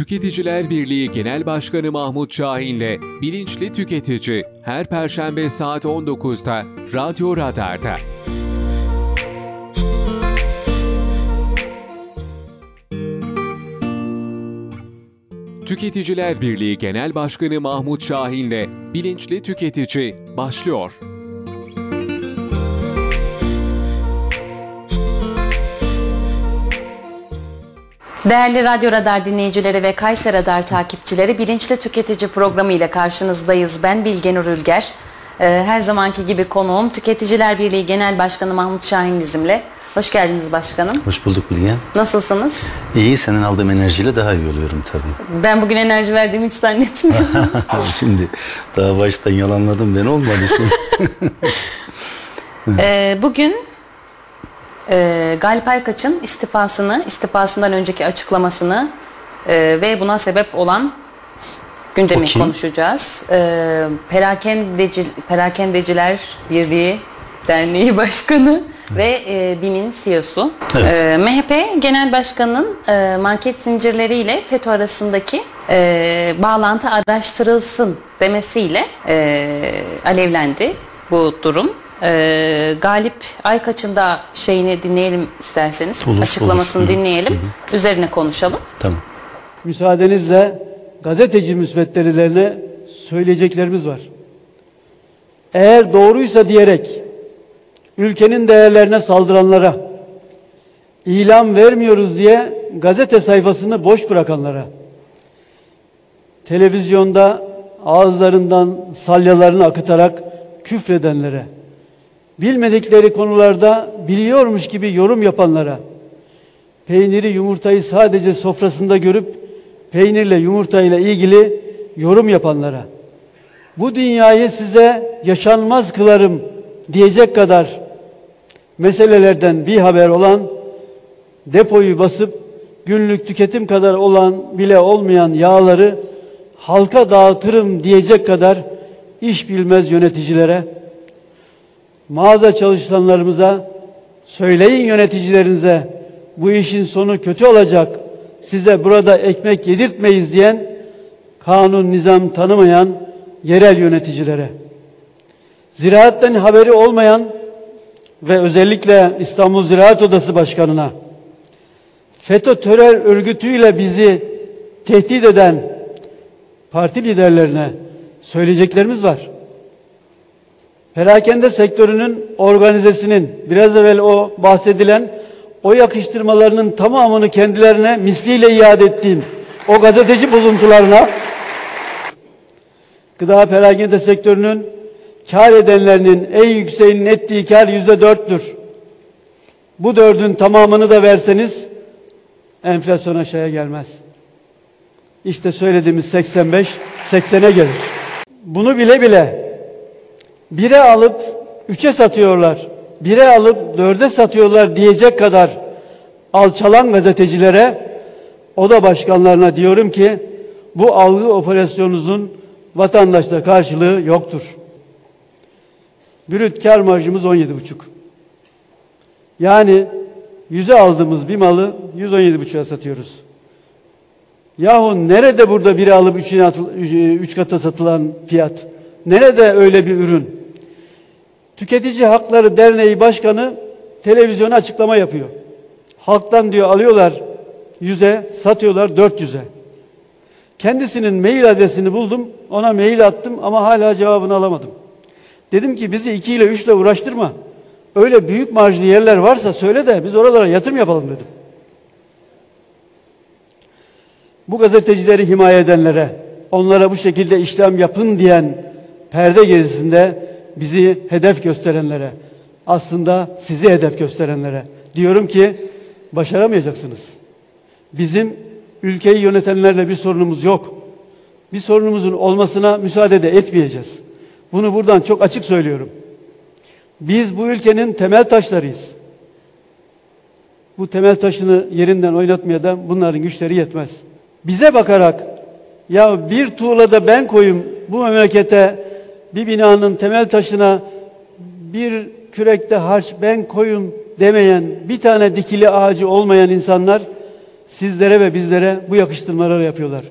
Tüketiciler Birliği Genel Başkanı Mahmut Şahin'le Bilinçli Tüketici her Perşembe saat 19'da Radyo Radar'da. Tüketiciler Birliği Genel Başkanı Mahmut Şahin'le Bilinçli Tüketici başlıyor. Değerli Radyo Radar dinleyicileri ve Kayser Radar takipçileri Bilinçli Tüketici programı ile karşınızdayız. Ben Bilge Nur Ülger. Ee, Her zamanki gibi konuğum Tüketiciler Birliği Genel Başkanı Mahmut Şahin bizimle. Hoş geldiniz başkanım. Hoş bulduk Bilge. Nasılsınız? İyi, senin aldığım enerjiyle daha iyi oluyorum tabii. Ben bugün enerji verdiğimi hiç zannetmiyorum. şimdi daha baştan yalanladım ben olmadı şimdi. Ee, bugün e, Galip Aykaç'ın istifasını, istifasından önceki açıklamasını e, ve buna sebep olan gündemi konuşacağız. E, Perakendeci, Perakendeciler Birliği Derneği Başkanı ve e, BİM'in CEO'su. Evet. E, MHP Genel Başkanı'nın e, market zincirleriyle FETÖ arasındaki e, bağlantı araştırılsın demesiyle e, alevlendi bu durum. E, Galip Aykaç'ın da şeyini dinleyelim isterseniz. Olur, Açıklamasını olur. Hı hı. dinleyelim. Üzerine konuşalım. tamam. Müsaadenizle gazeteci müsveddelilerine söyleyeceklerimiz var. Eğer doğruysa diyerek ülkenin değerlerine saldıranlara, ilan vermiyoruz diye gazete sayfasını boş bırakanlara, televizyonda ağızlarından salyalarını akıtarak küfredenlere, bilmedikleri konularda biliyormuş gibi yorum yapanlara, peyniri yumurtayı sadece sofrasında görüp peynirle yumurtayla ilgili yorum yapanlara bu dünyayı size yaşanmaz kılarım diyecek kadar meselelerden bir haber olan depoyu basıp günlük tüketim kadar olan bile olmayan yağları halka dağıtırım diyecek kadar iş bilmez yöneticilere mağaza çalışanlarımıza söyleyin yöneticilerinize bu işin sonu kötü olacak. Size burada ekmek yedirtmeyiz diyen kanun nizam tanımayan yerel yöneticilere. Ziraatten haberi olmayan ve özellikle İstanbul Ziraat Odası Başkanı'na FETÖ terör örgütüyle bizi tehdit eden parti liderlerine söyleyeceklerimiz var. Perakende sektörünün organizesinin biraz evvel o bahsedilen o yakıştırmalarının tamamını kendilerine misliyle iade ettiğim o gazeteci bozuntularına gıda perakende sektörünün kar edenlerinin en yükseğinin ettiği kar yüzde dörttür. Bu dördün tamamını da verseniz enflasyon aşağıya gelmez. İşte söylediğimiz 85 80'e gelir. Bunu bile bile bire alıp üçe satıyorlar, bire alıp dörde satıyorlar diyecek kadar alçalan gazetecilere, oda başkanlarına diyorum ki bu algı operasyonunuzun vatandaşta karşılığı yoktur. Brüt kar marjımız 17,5. Yani yüze aldığımız bir malı 117,5'a satıyoruz. Yahu nerede burada biri alıp üçüne atıl, üç kata satılan fiyat? Nerede öyle bir ürün? Tüketici Hakları Derneği Başkanı televizyona açıklama yapıyor. Halktan diyor alıyorlar yüze, satıyorlar 400'e. Kendisinin mail adresini buldum, ona mail attım ama hala cevabını alamadım. Dedim ki bizi 2 ile 3 ile uğraştırma. Öyle büyük marjlı yerler varsa söyle de biz oralara yatırım yapalım dedim. Bu gazetecileri himaye edenlere, onlara bu şekilde işlem yapın diyen perde gerisinde bizi hedef gösterenlere, aslında sizi hedef gösterenlere diyorum ki başaramayacaksınız. Bizim ülkeyi yönetenlerle bir sorunumuz yok. Bir sorunumuzun olmasına müsaade de etmeyeceğiz. Bunu buradan çok açık söylüyorum. Biz bu ülkenin temel taşlarıyız. Bu temel taşını yerinden oynatmaya da bunların güçleri yetmez. Bize bakarak ya bir tuğla da ben koyayım bu memlekete bir binanın temel taşına bir kürekte harç ben koyun demeyen bir tane dikili ağacı olmayan insanlar sizlere ve bizlere bu yakıştırmaları yapıyorlar.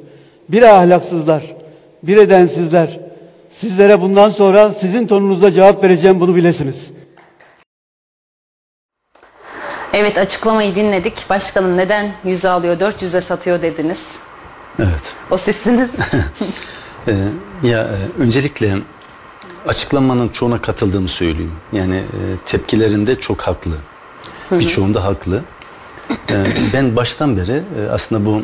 Bir ahlaksızlar, bir edensizler. Sizlere bundan sonra sizin tonunuzda cevap vereceğim bunu bilesiniz. Evet açıklamayı dinledik. Başkanım neden 100 alıyor 400'e satıyor dediniz. Evet. O sizsiniz. Ee, ya e, öncelikle açıklamanın çoğuna katıldığımı söyleyeyim. Yani e, tepkilerinde çok haklı. Birçoğunda haklı. Ee, ben baştan beri e, aslında bu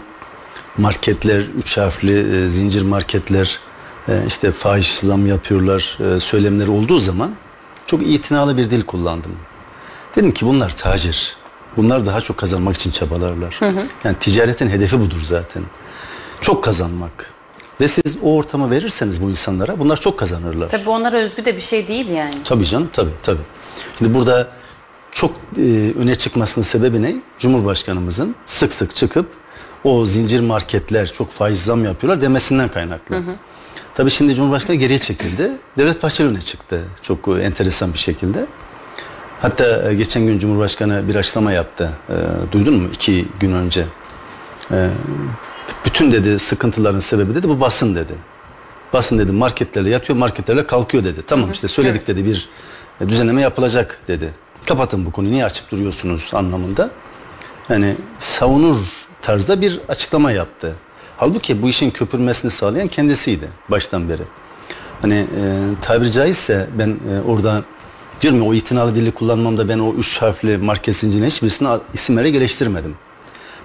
marketler, üç harfli e, zincir marketler e, işte fahiş zam yapıyorlar e, söylemleri olduğu zaman çok itinalı bir dil kullandım. Dedim ki bunlar tacir. Bunlar daha çok kazanmak için çabalarlar. Yani ticaretin hedefi budur zaten. Çok kazanmak. Ve siz o ortamı verirseniz bu insanlara bunlar çok kazanırlar. Tabii onlara özgü de bir şey değil yani. Tabii canım tabii tabii. Şimdi burada çok e, öne çıkmasının sebebi ne? Cumhurbaşkanımızın sık sık çıkıp o zincir marketler çok faiz zam yapıyorlar demesinden kaynaklı. Tabii şimdi Cumhurbaşkanı geriye çekildi. Devlet Bahçeli öne çıktı çok e, enteresan bir şekilde. Hatta e, geçen gün Cumhurbaşkanı bir açıklama yaptı. E, duydun mu? iki gün önce. E, bütün dedi sıkıntıların sebebi dedi bu basın dedi. Basın dedi marketlerle yatıyor marketlerle kalkıyor dedi. Tamam işte söyledik dedi bir e, düzenleme yapılacak dedi. Kapatın bu konuyu niye açıp duruyorsunuz anlamında. Yani savunur tarzda bir açıklama yaptı. Halbuki bu işin köpürmesini sağlayan kendisiydi baştan beri. Hani e, tabiri caizse ben e, orada diyorum ya o itinalı dili kullanmamda ben o üç harfli market zincirine hiçbirisine isimlere geliştirmedim.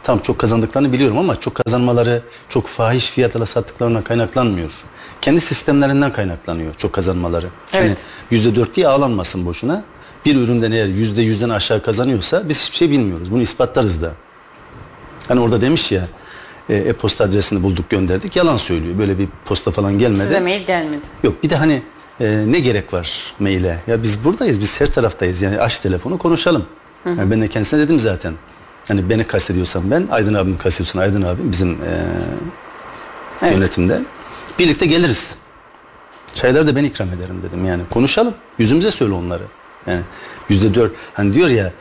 Tam çok kazandıklarını biliyorum ama çok kazanmaları çok fahiş fiyatla sattıklarına kaynaklanmıyor. Kendi sistemlerinden kaynaklanıyor çok kazanmaları. Evet. Hani yüzde dört diye ağlanmasın boşuna. Bir üründen eğer yüzde yüzden aşağı kazanıyorsa biz hiçbir şey bilmiyoruz. Bunu ispatlarız da. Hani orada demiş ya e, e-posta adresini bulduk gönderdik. Yalan söylüyor. Böyle bir posta falan gelmedi. Size mail gelmedi. Yok bir de hani e, ne gerek var maile? Ya biz buradayız, biz her taraftayız. Yani aç telefonu konuşalım. Yani ben de kendisine dedim zaten. Hani beni kastediyorsan ben, Aydın abim kastediyorsan Aydın abim bizim e, Evet. yönetimde. Birlikte geliriz. Çayları da ben ikram ederim dedim yani. Konuşalım. Yüzümüze söyle onları. Yani yüzde dört. Hani diyor ya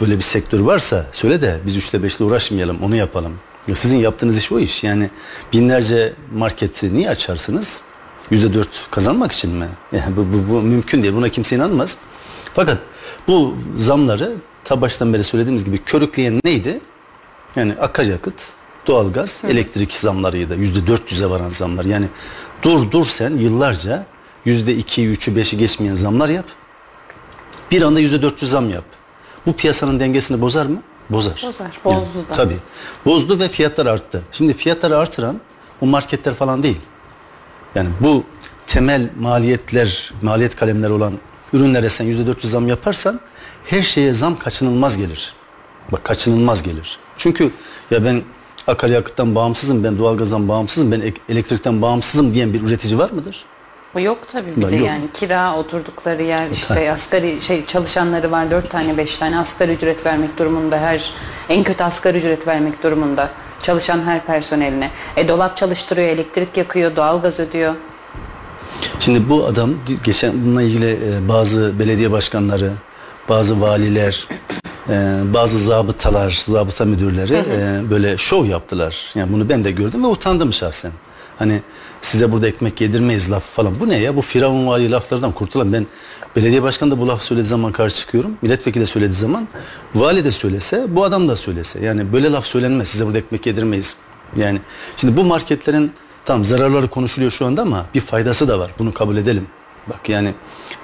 böyle bir sektör varsa söyle de biz üçle beşle uğraşmayalım onu yapalım. Ya sizin yaptığınız iş o iş. Yani binlerce marketi niye açarsınız? Yüzde dört kazanmak için mi? Yani bu, bu, bu mümkün değil. Buna kimse inanmaz. Fakat bu zamları ta baştan beri söylediğimiz gibi körükleyen neydi? Yani akaryakıt, doğalgaz, elektrik zamlarıydı. Yüzde dört yüze varan zamlar. Yani dur dur sen yıllarca yüzde iki, üçü, beşi geçmeyen zamlar yap. Bir anda yüzde dört yüz zam yap. Bu piyasanın dengesini bozar mı? Bozar. Bozar, bozdu da. Tabii. Bozdu ve fiyatlar arttı. Şimdi fiyatları artıran o marketler falan değil. Yani bu temel maliyetler, maliyet kalemleri olan ürünlere sen yüzde dört yüz zam yaparsan her şeye zam kaçınılmaz gelir. Bak kaçınılmaz gelir. Çünkü ya ben akaryakıttan bağımsızım, ben doğalgazdan bağımsızım, ben ek- elektrikten bağımsızım diyen bir üretici var mıdır? Yok tabii bir Ben de yok. yani kira oturdukları yer işte asgari şey çalışanları var dört tane beş tane asgari ücret vermek durumunda her en kötü asgari ücret vermek durumunda çalışan her personeline. E dolap çalıştırıyor elektrik yakıyor doğalgaz ödüyor. Şimdi bu adam geçen bununla ilgili e, bazı belediye başkanları, bazı valiler, e, bazı zabıtalar, zabıta müdürleri e, böyle şov yaptılar. Yani bunu ben de gördüm ve utandım şahsen. Hani size burada ekmek yedirmeyiz laf falan. Bu ne ya? Bu firavunvari laflardan kurtulan. Ben belediye başkanı da bu lafı söylediği zaman karşı çıkıyorum. Milletvekili de söylediği zaman vali de söylese, bu adam da söylese. Yani böyle laf söylenmez. Size burada ekmek yedirmeyiz. Yani şimdi bu marketlerin tam zararları konuşuluyor şu anda ama bir faydası da var. Bunu kabul edelim. Bak yani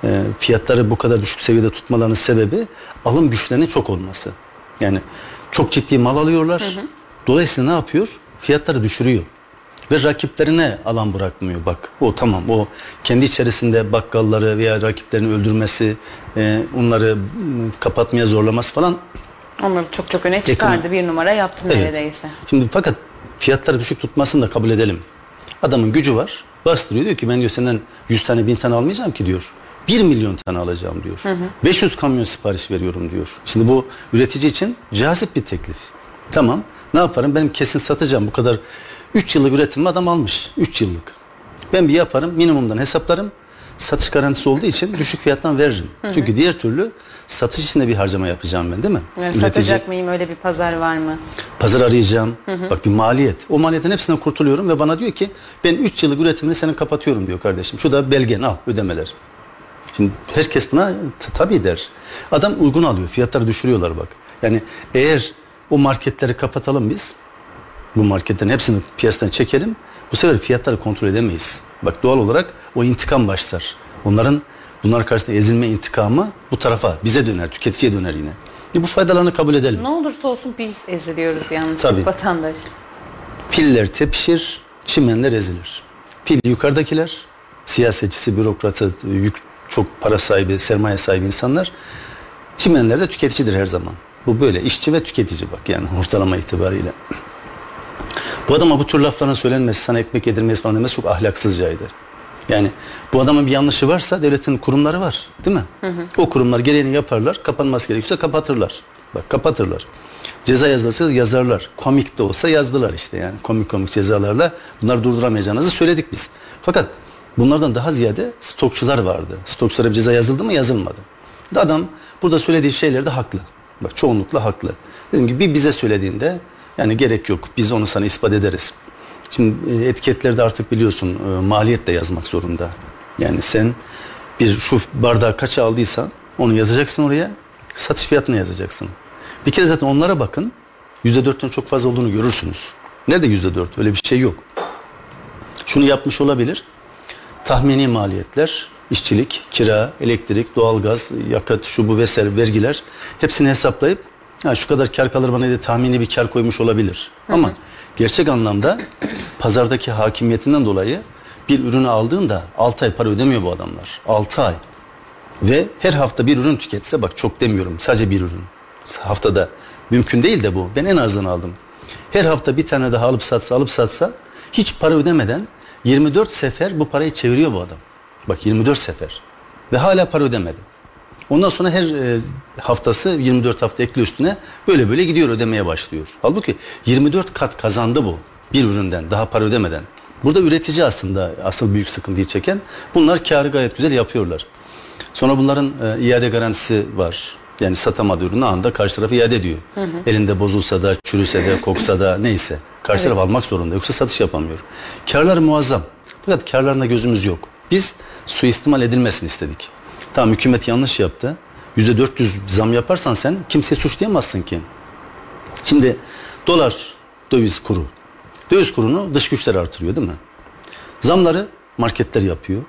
e, fiyatları bu kadar düşük seviyede tutmalarının sebebi alım güçlerinin çok olması. Yani çok ciddi mal alıyorlar. Dolayısıyla ne yapıyor? Fiyatları düşürüyor. Ve rakiplerine alan bırakmıyor bak. O tamam o kendi içerisinde bakkalları veya rakiplerini öldürmesi, e, onları m, kapatmaya zorlaması falan Onları çok çok öne çıkardı bir numara yaptı Evet. neredeyse. Şimdi fakat fiyatları düşük tutmasını da kabul edelim. Adamın gücü var. Bastırıyor diyor ki ben diyor senden 100 tane 1000 tane almayacağım ki diyor. 1 milyon tane alacağım diyor. 500 kamyon sipariş veriyorum diyor. Şimdi bu üretici için cazip bir teklif. Tamam ne yaparım benim kesin satacağım bu kadar 3 yıllık üretim adam almış. 3 yıllık. Ben bir yaparım minimumdan hesaplarım. Satış garantisi olduğu için düşük fiyattan veririm. Çünkü diğer türlü satış için de bir harcama yapacağım ben değil mi? Yani Üretici- satacak mıyım? Öyle bir pazar var mı? Pazar arayacağım. Bak bir maliyet. O maliyetin hepsinden kurtuluyorum ve bana diyor ki ben 3 yıllık üretimini senin kapatıyorum diyor kardeşim. Şu da belgen al ödemeler. Şimdi herkes buna tabii der. Adam uygun alıyor. Fiyatları düşürüyorlar bak. Yani eğer o marketleri kapatalım biz bu marketlerin hepsini piyasadan çekelim. Bu sefer fiyatları kontrol edemeyiz. Bak doğal olarak o intikam başlar. Onların bunlar karşısında ezilme intikamı bu tarafa bize döner, tüketiciye döner yine. E bu faydalarını kabul edelim. Ne olursa olsun biz eziliyoruz yalnız Tabii. vatandaş. Filler tepişir, çimenler ezilir. Fil yukarıdakiler, siyasetçisi, bürokratı, yük, çok para sahibi, sermaye sahibi insanlar. Çimenler de tüketicidir her zaman. Bu böyle işçi ve tüketici bak yani ortalama itibariyle. Bu adama bu tür lafların söylenmesi, sana ekmek yedirmesi falan demesi çok ahlaksızcaydı. Yani bu adamın bir yanlışı varsa devletin kurumları var değil mi? O kurumlar gereğini yaparlar, kapanması gerekiyorsa kapatırlar. Bak kapatırlar. Ceza yazılırsa yazarlar. Komik de olsa yazdılar işte yani. Komik komik cezalarla bunları durduramayacağınızı söyledik biz. Fakat bunlardan daha ziyade stokçular vardı. Stokçulara bir ceza yazıldı mı yazılmadı. Adam burada söylediği şeyler de haklı. Bak çoğunlukla haklı. Dedim ki bir bize söylediğinde yani gerek yok. Biz onu sana ispat ederiz. Şimdi e, etiketlerde artık biliyorsun e, maliyet de yazmak zorunda. Yani sen bir şu bardağı kaça aldıysan onu yazacaksın oraya. Satış fiyatını yazacaksın. Bir kere zaten onlara bakın. %4'ten çok fazla olduğunu görürsünüz. Nerede %4? Öyle bir şey yok. Şunu yapmış olabilir. Tahmini maliyetler, işçilik, kira, elektrik, doğalgaz, yakıt, şu bu vesaire vergiler hepsini hesaplayıp ha şu kadar kar kalır bana diye tahmini bir kar koymuş olabilir. Ama gerçek anlamda pazardaki hakimiyetinden dolayı bir ürünü aldığında 6 ay para ödemiyor bu adamlar. 6 ay. Ve her hafta bir ürün tüketse bak çok demiyorum sadece bir ürün. Haftada mümkün değil de bu. Ben en azından aldım. Her hafta bir tane daha alıp satsa alıp satsa hiç para ödemeden 24 sefer bu parayı çeviriyor bu adam. Bak 24 sefer. Ve hala para ödemedi. Ondan sonra her e, haftası 24 hafta ekli üstüne böyle böyle gidiyor ödemeye başlıyor. Halbuki 24 kat kazandı bu bir üründen daha para ödemeden. Burada üretici aslında asıl büyük sıkıntıyı çeken. Bunlar karı gayet güzel yapıyorlar. Sonra bunların e, iade garantisi var. Yani satamadığı ürünü anında karşı tarafı iade ediyor. Elinde bozulsa da, çürüse de, koksa da neyse. Karşı taraf almak zorunda. Yoksa satış yapamıyor. Karları muazzam. Fakat karlarına gözümüz yok. Biz suistimal edilmesini istedik. Tamam hükümet yanlış yaptı. %400 zam yaparsan sen kimseye suçlayamazsın ki. Şimdi dolar döviz kuru. Döviz kurunu dış güçler artırıyor değil mi? Zamları marketler yapıyor.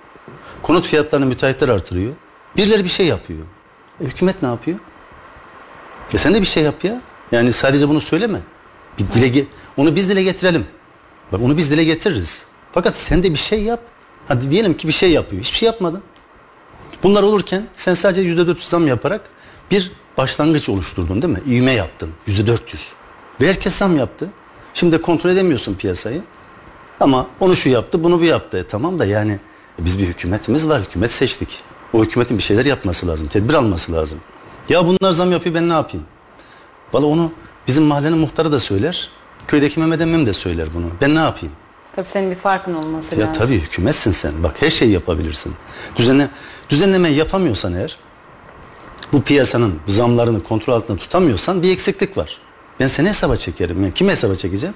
Konut fiyatlarını müteahhitler artırıyor. Birileri bir şey yapıyor. E, hükümet ne yapıyor? E sen de bir şey yap ya. Yani sadece bunu söyleme. Bir dile onu biz dile getirelim. Bak onu biz dile getiririz. Fakat sen de bir şey yap. Hadi diyelim ki bir şey yapıyor. Hiçbir şey yapmadın. Bunlar olurken sen sadece yüzde dört zam yaparak bir başlangıç oluşturdun değil mi? İvme yaptın. Yüzde dört yüz. Ve herkes zam yaptı. Şimdi kontrol edemiyorsun piyasayı. Ama onu şu yaptı, bunu bu yaptı. E, tamam da yani biz bir hükümetimiz var. Hükümet seçtik. O hükümetin bir şeyler yapması lazım. Tedbir alması lazım. Ya bunlar zam yapıyor ben ne yapayım? Valla onu bizim mahallenin muhtarı da söyler. Köydeki Mehmet emmim de söyler bunu. Ben ne yapayım? Tabii senin bir farkın olması Ya lazım. tabii hükümetsin sen. Bak her şeyi yapabilirsin. Düzenle, düzenleme yapamıyorsan eğer bu piyasanın zamlarını kontrol altında tutamıyorsan bir eksiklik var. Ben seni hesaba çekerim. Ben kimi hesaba çekeceğim?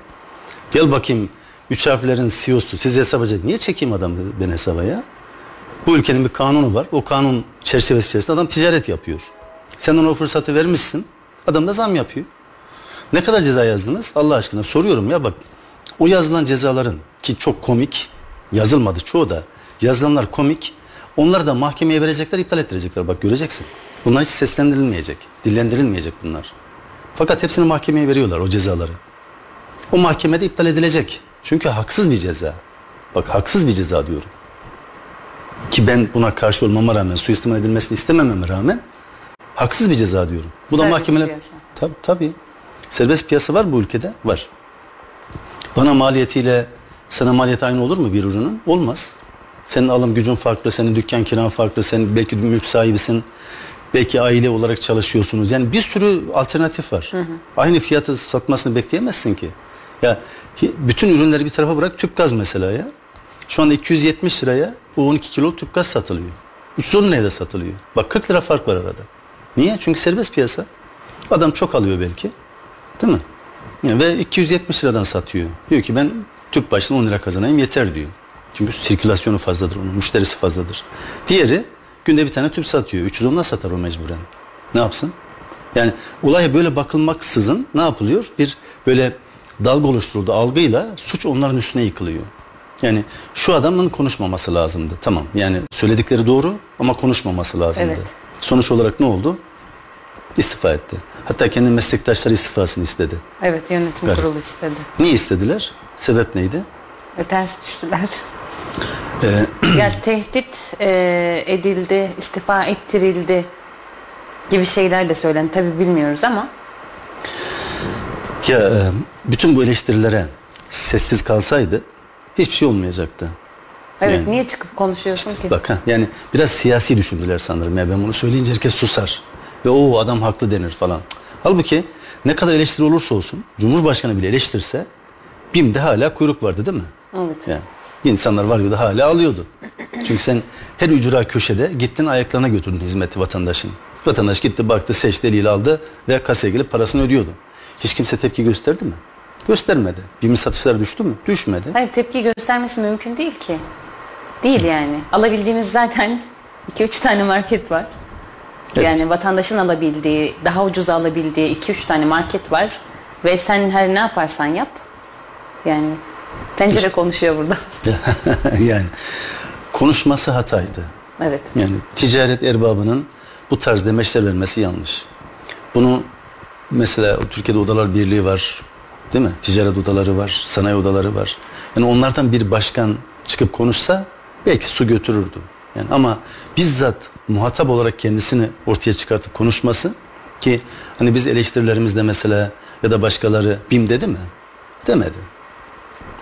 Gel bakayım üç harflerin CEO'su sizi hesaba çek. Niye çekeyim adam ben hesaba ya? Bu ülkenin bir kanunu var. O kanun çerçevesi içerisinde adam ticaret yapıyor. Sen ona o fırsatı vermişsin. Adam da zam yapıyor. Ne kadar ceza yazdınız? Allah aşkına soruyorum ya bak. O yazılan cezaların ki çok komik yazılmadı çoğu da yazılanlar komik. Onları da mahkemeye verecekler, iptal ettirecekler. Bak göreceksin. Bunlar hiç seslendirilmeyecek, dillendirilmeyecek bunlar. Fakat hepsini mahkemeye veriyorlar o cezaları. O mahkemede iptal edilecek. Çünkü haksız bir ceza. Bak haksız bir ceza diyorum. Ki ben buna karşı olmama rağmen, suistimal edilmesini istemememe rağmen haksız bir ceza diyorum. Bu da Serbest mahkemeler... piyasa. Tabii tabii. Serbest piyasa var bu ülkede? Var. Bana maliyetiyle sana maliyeti aynı olur mu bir ürünün? Olmaz. Senin alım gücün farklı, senin dükkan kiran farklı, sen belki mülk sahibisin, belki aile olarak çalışıyorsunuz. Yani bir sürü alternatif var. Aynı fiyatı satmasını bekleyemezsin ki. Ya bütün ürünleri bir tarafa bırak tüp gaz mesela ya. Şu anda 270 liraya bu 12 kilo tüp gaz satılıyor. 310 liraya da satılıyor. Bak 40 lira fark var arada. Niye? Çünkü serbest piyasa. Adam çok alıyor belki. Değil mi? Yani ve 270 liradan satıyor. Diyor ki ben tüp başına 10 lira kazanayım yeter diyor. Çünkü sirkülasyonu fazladır onun, müşterisi fazladır. Diğeri günde bir tane tüp satıyor. 310'la satar o mecburen. Ne yapsın? Yani olaya böyle bakılmaksızın ne yapılıyor? Bir böyle dalga oluşturuldu algıyla suç onların üstüne yıkılıyor. Yani şu adamın konuşmaması lazımdı. Tamam yani söyledikleri doğru ama konuşmaması lazımdı. Evet. Sonuç olarak ne oldu? İstifa etti. Hatta kendi meslektaşları istifasını istedi. Evet yönetim Garip. kurulu istedi. Niye istediler? Sebep neydi? Ve ters düştüler. Ee, ya tehdit e, edildi, istifa ettirildi gibi şeyler de söylendi. Tabii bilmiyoruz ama Ya e, bütün bu eleştirilere sessiz kalsaydı hiçbir şey olmayacaktı. evet Yani- niye çıkıp konuşuyorsun ki? Bak ha yani biraz siyasi düşündüler sanırım. Ya ben bunu söyleyince herkes susar. Ve o adam haklı denir falan. Halbuki ne kadar eleştiri olursa olsun Cumhurbaşkanı bile eleştirse BİM'de hala kuyruk vardı değil mi? Evet. Yani insanlar varıyordu hala alıyordu. Çünkü sen her ücra köşede gittin ayaklarına götürdün hizmeti vatandaşın. Vatandaş gitti baktı seçti eliyle aldı ve kasaya gelip parasını ödüyordu. Hiç kimse tepki gösterdi mi? Göstermedi. BİM'in satışları düştü mü? Düşmedi. Hayır tepki göstermesi mümkün değil ki. Değil yani. Alabildiğimiz zaten 2-3 tane market var. Evet. Yani vatandaşın alabildiği, daha ucuz alabildiği 2-3 tane market var. Ve sen her ne yaparsan yap. Yani tencere konuşuyor burada. yani konuşması hataydı. evet. Yani ticaret erbabının bu tarz demeçler vermesi yanlış. Bunu mesela Türkiye'de odalar birliği var. Değil mi? Ticaret odaları var, sanayi odaları var. Yani onlardan bir başkan çıkıp konuşsa belki su götürürdü. Yani ama bizzat muhatap olarak kendisini ortaya çıkartıp konuşması ki hani biz eleştirilerimizde mesela ya da başkaları BİM dedi mi? Demedi.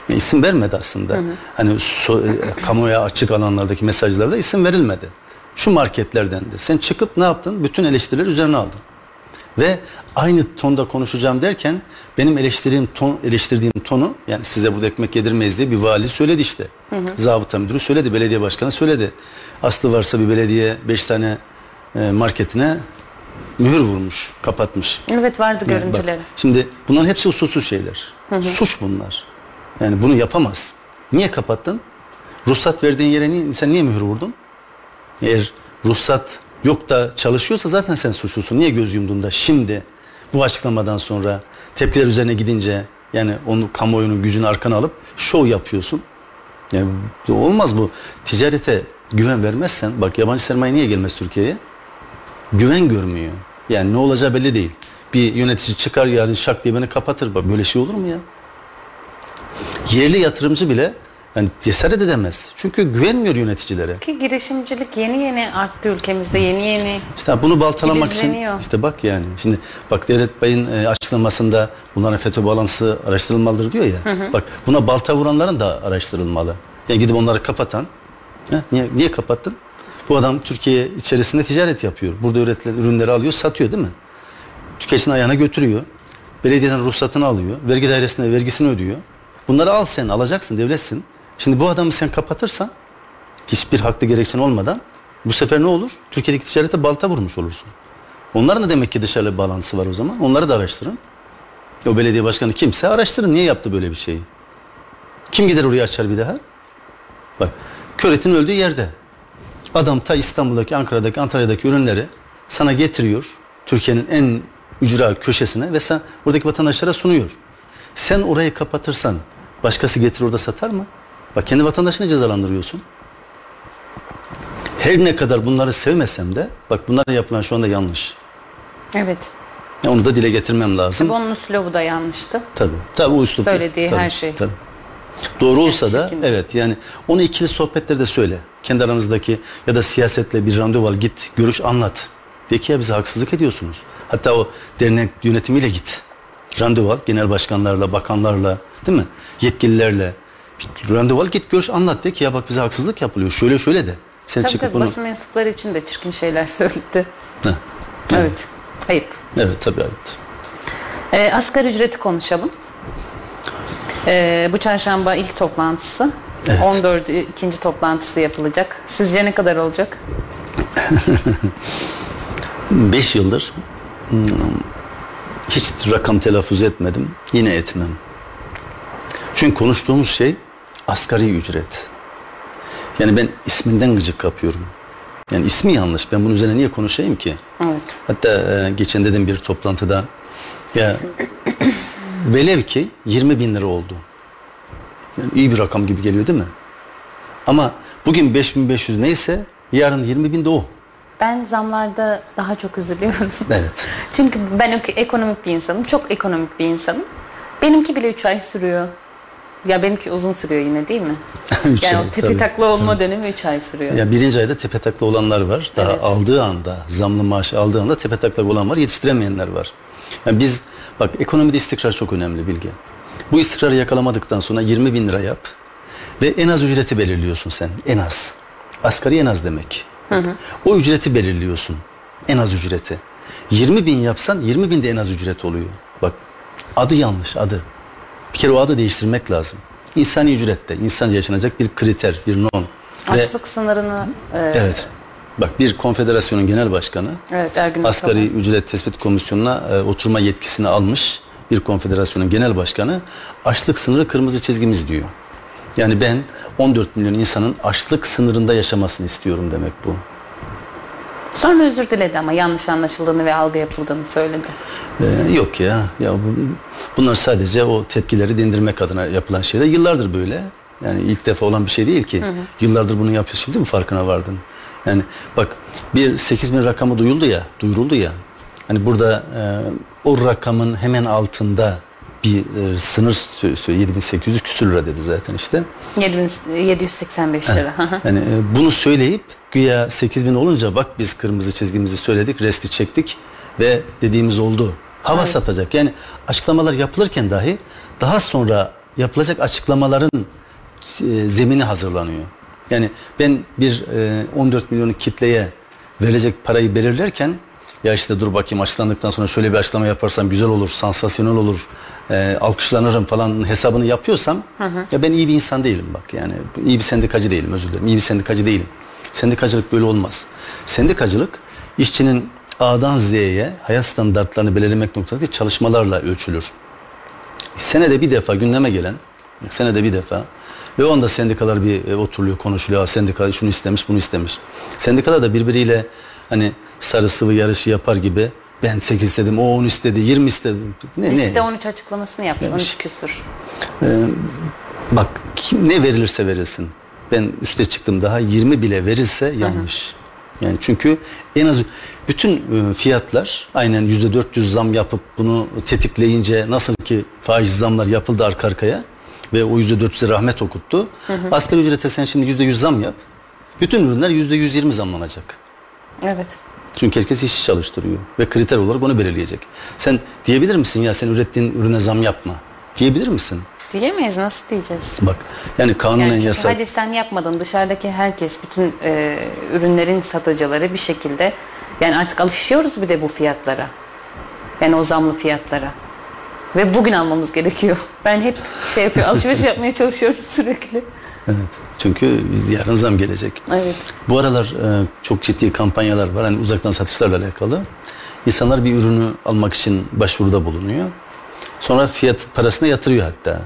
İsim vermedi aslında. Hani so- e, kamuya açık alanlardaki mesajlarda isim verilmedi. Şu marketlerden de. Sen çıkıp ne yaptın? Bütün eleştirileri üzerine aldın. Ve aynı tonda konuşacağım derken benim eleştirdiğim ton, eleştirdiğim tonu yani size burada ekmek yedirmeyiz diye bir vali söyledi işte. Zabıta müdürü söyledi, belediye başkanı söyledi. Aslı varsa bir belediye beş tane e, marketine mühür vurmuş, kapatmış. Evet vardı Yani bak, görüntüleri. şimdi bunların hepsi usulsüz şeyler. Suç bunlar. Yani bunu yapamaz. Niye kapattın? Ruhsat verdiğin yere niye, sen niye mühür vurdun? Eğer ruhsat yok da çalışıyorsa zaten sen suçlusun. Niye göz yumdun da şimdi bu açıklamadan sonra tepkiler üzerine gidince yani onu kamuoyunun gücünü arkana alıp şov yapıyorsun. Yani olmaz bu. Ticarete güven vermezsen bak yabancı sermaye niye gelmez Türkiye'ye? güven görmüyor. Yani ne olacağı belli değil. Bir yönetici çıkar yarın şak diye beni kapatır. Bak böyle şey olur mu ya? Yerli yatırımcı bile yani cesaret edemez. Çünkü güvenmiyor yöneticilere. Ki girişimcilik yeni yeni arttı ülkemizde yeni yeni. İşte bunu baltalamak için işte bak yani şimdi bak Devlet Bey'in e, açıklamasında bunların FETÖ bağlantısı araştırılmalıdır diyor ya. Bak buna balta vuranların da araştırılmalı. Yani gidip onları kapatan. Ha, niye, niye kapattın? Bu adam Türkiye içerisinde ticaret yapıyor. Burada üretilen ürünleri alıyor, satıyor değil mi? Tüketicinin ayağına götürüyor. Belediyeden ruhsatını alıyor. Vergi dairesine vergisini ödüyor. Bunları al sen, alacaksın, devletsin. Şimdi bu adamı sen kapatırsan hiçbir haklı gerekçen olmadan bu sefer ne olur? Türkiye'deki ticarete balta vurmuş olursun. Onların da demek ki dışarıda bir bağlantısı var o zaman. Onları da araştırın. O belediye başkanı kimse araştırın. Niye yaptı böyle bir şeyi? Kim gider oraya açar bir daha? Bak, Köret'in öldüğü yerde. Adam ta İstanbul'daki, Ankara'daki, Antalya'daki ürünleri sana getiriyor. Türkiye'nin en ücra köşesine ve sen oradaki vatandaşlara sunuyor. Sen orayı kapatırsan başkası getirir orada satar mı? Bak kendi vatandaşını cezalandırıyorsun. Her ne kadar bunları sevmesem de bak bunlar yapılan şu anda yanlış. Evet. Ya Onu da dile getirmem lazım. Bu onun slovu da yanlıştı. Tabii. Tabii o üslup. Söylediği Tabii, her şey. Tabii. Doğru olsa da evet yani onu ikili sohbetlerde söyle. Kendi aranızdaki ya da siyasetle bir randevu al git görüş anlat. De ki ya bize haksızlık ediyorsunuz. Hatta o dernek yönetimiyle git. Randevu al genel başkanlarla, bakanlarla değil mi? Yetkililerle. Randevu al git görüş anlat de ki ya bak bize haksızlık yapılıyor. Şöyle şöyle de. Sen Tabii çıkıp tabii bunu... basın mensupları için de çirkin şeyler söyledi. Heh. Evet. Ayıp. Evet tabii evet. Ee, asgari ücreti konuşalım. Ee, bu çarşamba ilk toplantısı. Evet. 14 ikinci toplantısı yapılacak. Sizce ne kadar olacak? 5 yıldır hmm, hiç rakam telaffuz etmedim. Yine etmem. Çünkü konuştuğumuz şey asgari ücret. Yani ben isminden gıcık kapıyorum. Yani ismi yanlış. Ben bunun üzerine niye konuşayım ki? Evet. Hatta e, geçen dedim bir toplantıda ya velev ki 20 bin lira oldu. Yani iyi bir rakam gibi geliyor değil mi? Ama bugün 5500 neyse yarın 20 bin de o. Ben zamlarda daha çok üzülüyorum. Evet. Çünkü ben ek- ekonomik bir insanım. Çok ekonomik bir insanım. Benimki bile 3 ay sürüyor. Ya benimki uzun sürüyor yine değil mi? Üç yani ay, o tepi tabii, takla olma dönemi 3 ay sürüyor. Ya birinci ayda tepe takla olanlar var. Daha Evet. aldığı anda, zamlı maaş aldığı anda tepe taklak olan var. Yetiştiremeyenler var. Yani biz, bak ekonomide istikrar çok önemli bilgi. Bu istikrarı yakalamadıktan sonra 20 bin lira yap. Ve en az ücreti belirliyorsun sen. En az. Asgari en az demek. O ücreti belirliyorsun. En az ücreti. 20 bin yapsan 20 bin de en az ücret oluyor. Bak adı yanlış adı. Bir kere o adı değiştirmek lazım. İnsani ücrette, insanca yaşanacak bir kriter, bir norm. Ve- Açlık sınırını e, Evet. Bak bir konfederasyonun genel başkanı evet Ergün asgari Ataman. ücret tespit komisyonuna e, oturma yetkisini almış bir konfederasyonun genel başkanı açlık sınırı kırmızı çizgimiz diyor. Yani ben 14 milyon insanın açlık sınırında yaşamasını istiyorum demek bu. Sonra özür diledi ama yanlış anlaşıldığını ve algı yapıldığını söyledi. Ee, yok ya. Ya bu, bunlar sadece o tepkileri dindirmek adına yapılan şeyler. Yıllardır böyle. Yani ilk defa olan bir şey değil ki. Yıllardır bunu yapıyorsun. Şimdi mi farkına vardın? Yani bak bir 8 bin rakamı duyuldu ya, duyuruldu ya. Hani burada e, o rakamın hemen altında bir e, sınır sö- sö- 7800 küsür lira dedi zaten işte. 7785 lira. Yani e, bunu söyleyip güya 8000 olunca bak biz kırmızı çizgimizi söyledik, resti çektik ve dediğimiz oldu. Hava satacak. Yani açıklamalar yapılırken dahi daha sonra yapılacak açıklamaların e, zemini hazırlanıyor. Yani ben bir e, 14 milyonluk kitleye verilecek parayı belirlerken ya işte dur bakayım açıklandıktan sonra şöyle bir açıklama yaparsam güzel olur, sansasyonel olur, e, alkışlanırım falan hesabını yapıyorsam ya ben iyi bir insan değilim bak yani iyi bir sendikacı değilim özür dilerim iyi bir sendikacı değilim. Sendikacılık böyle olmaz. Sendikacılık işçinin A'dan Z'ye hayat standartlarını belirlemek noktasındaki çalışmalarla ölçülür. Senede bir defa gündeme gelen, senede bir defa ve o anda sendikalar bir e, oturuluyor, konuşuluyor. "Aa, Sendika şunu istemiş, bunu istemiş. Sendikalar da birbiriyle hani sarı sıvı yarışı yapar gibi ben 8 istedim, o 10 istedi, 20 istedi. Ne Biz ne? de 13 açıklamasını yapmış. Yani 13 küsur. Bak ki- ne verilirse verilsin. Ben üste çıktım daha 20 bile verilse yanlış. Yani çünkü en az bütün e, fiyatlar aynen yüzde 400 zam yapıp bunu tetikleyince nasıl ki faiz zamlar yapıldı arka arkaya ve o yüzde 400'e rahmet okuttu. Asgari ücrete sen şimdi yüzde 100 zam yap. Bütün ürünler yüzde 120 zamlanacak. Evet. Çünkü herkes işçi çalıştırıyor ve kriter olarak onu belirleyecek. Sen diyebilir misin ya sen ürettiğin ürüne zam yapma? Diyebilir misin? Diyemeyiz nasıl diyeceğiz? Bak yani kanunen Yani yasak. hadi sen yapmadın dışarıdaki herkes bütün e, ürünlerin satıcıları bir şekilde yani artık alışıyoruz bir de bu fiyatlara. Yani o zamlı fiyatlara. Ve bugün almamız gerekiyor. Ben hep şey yapıyorum alışveriş yapmaya çalışıyorum sürekli. Evet. Çünkü yarın zam gelecek. Evet. Bu aralar e, çok ciddi kampanyalar var. Hani uzaktan satışlarla alakalı. İnsanlar bir ürünü almak için başvuruda bulunuyor. Sonra fiyat parasına yatırıyor hatta.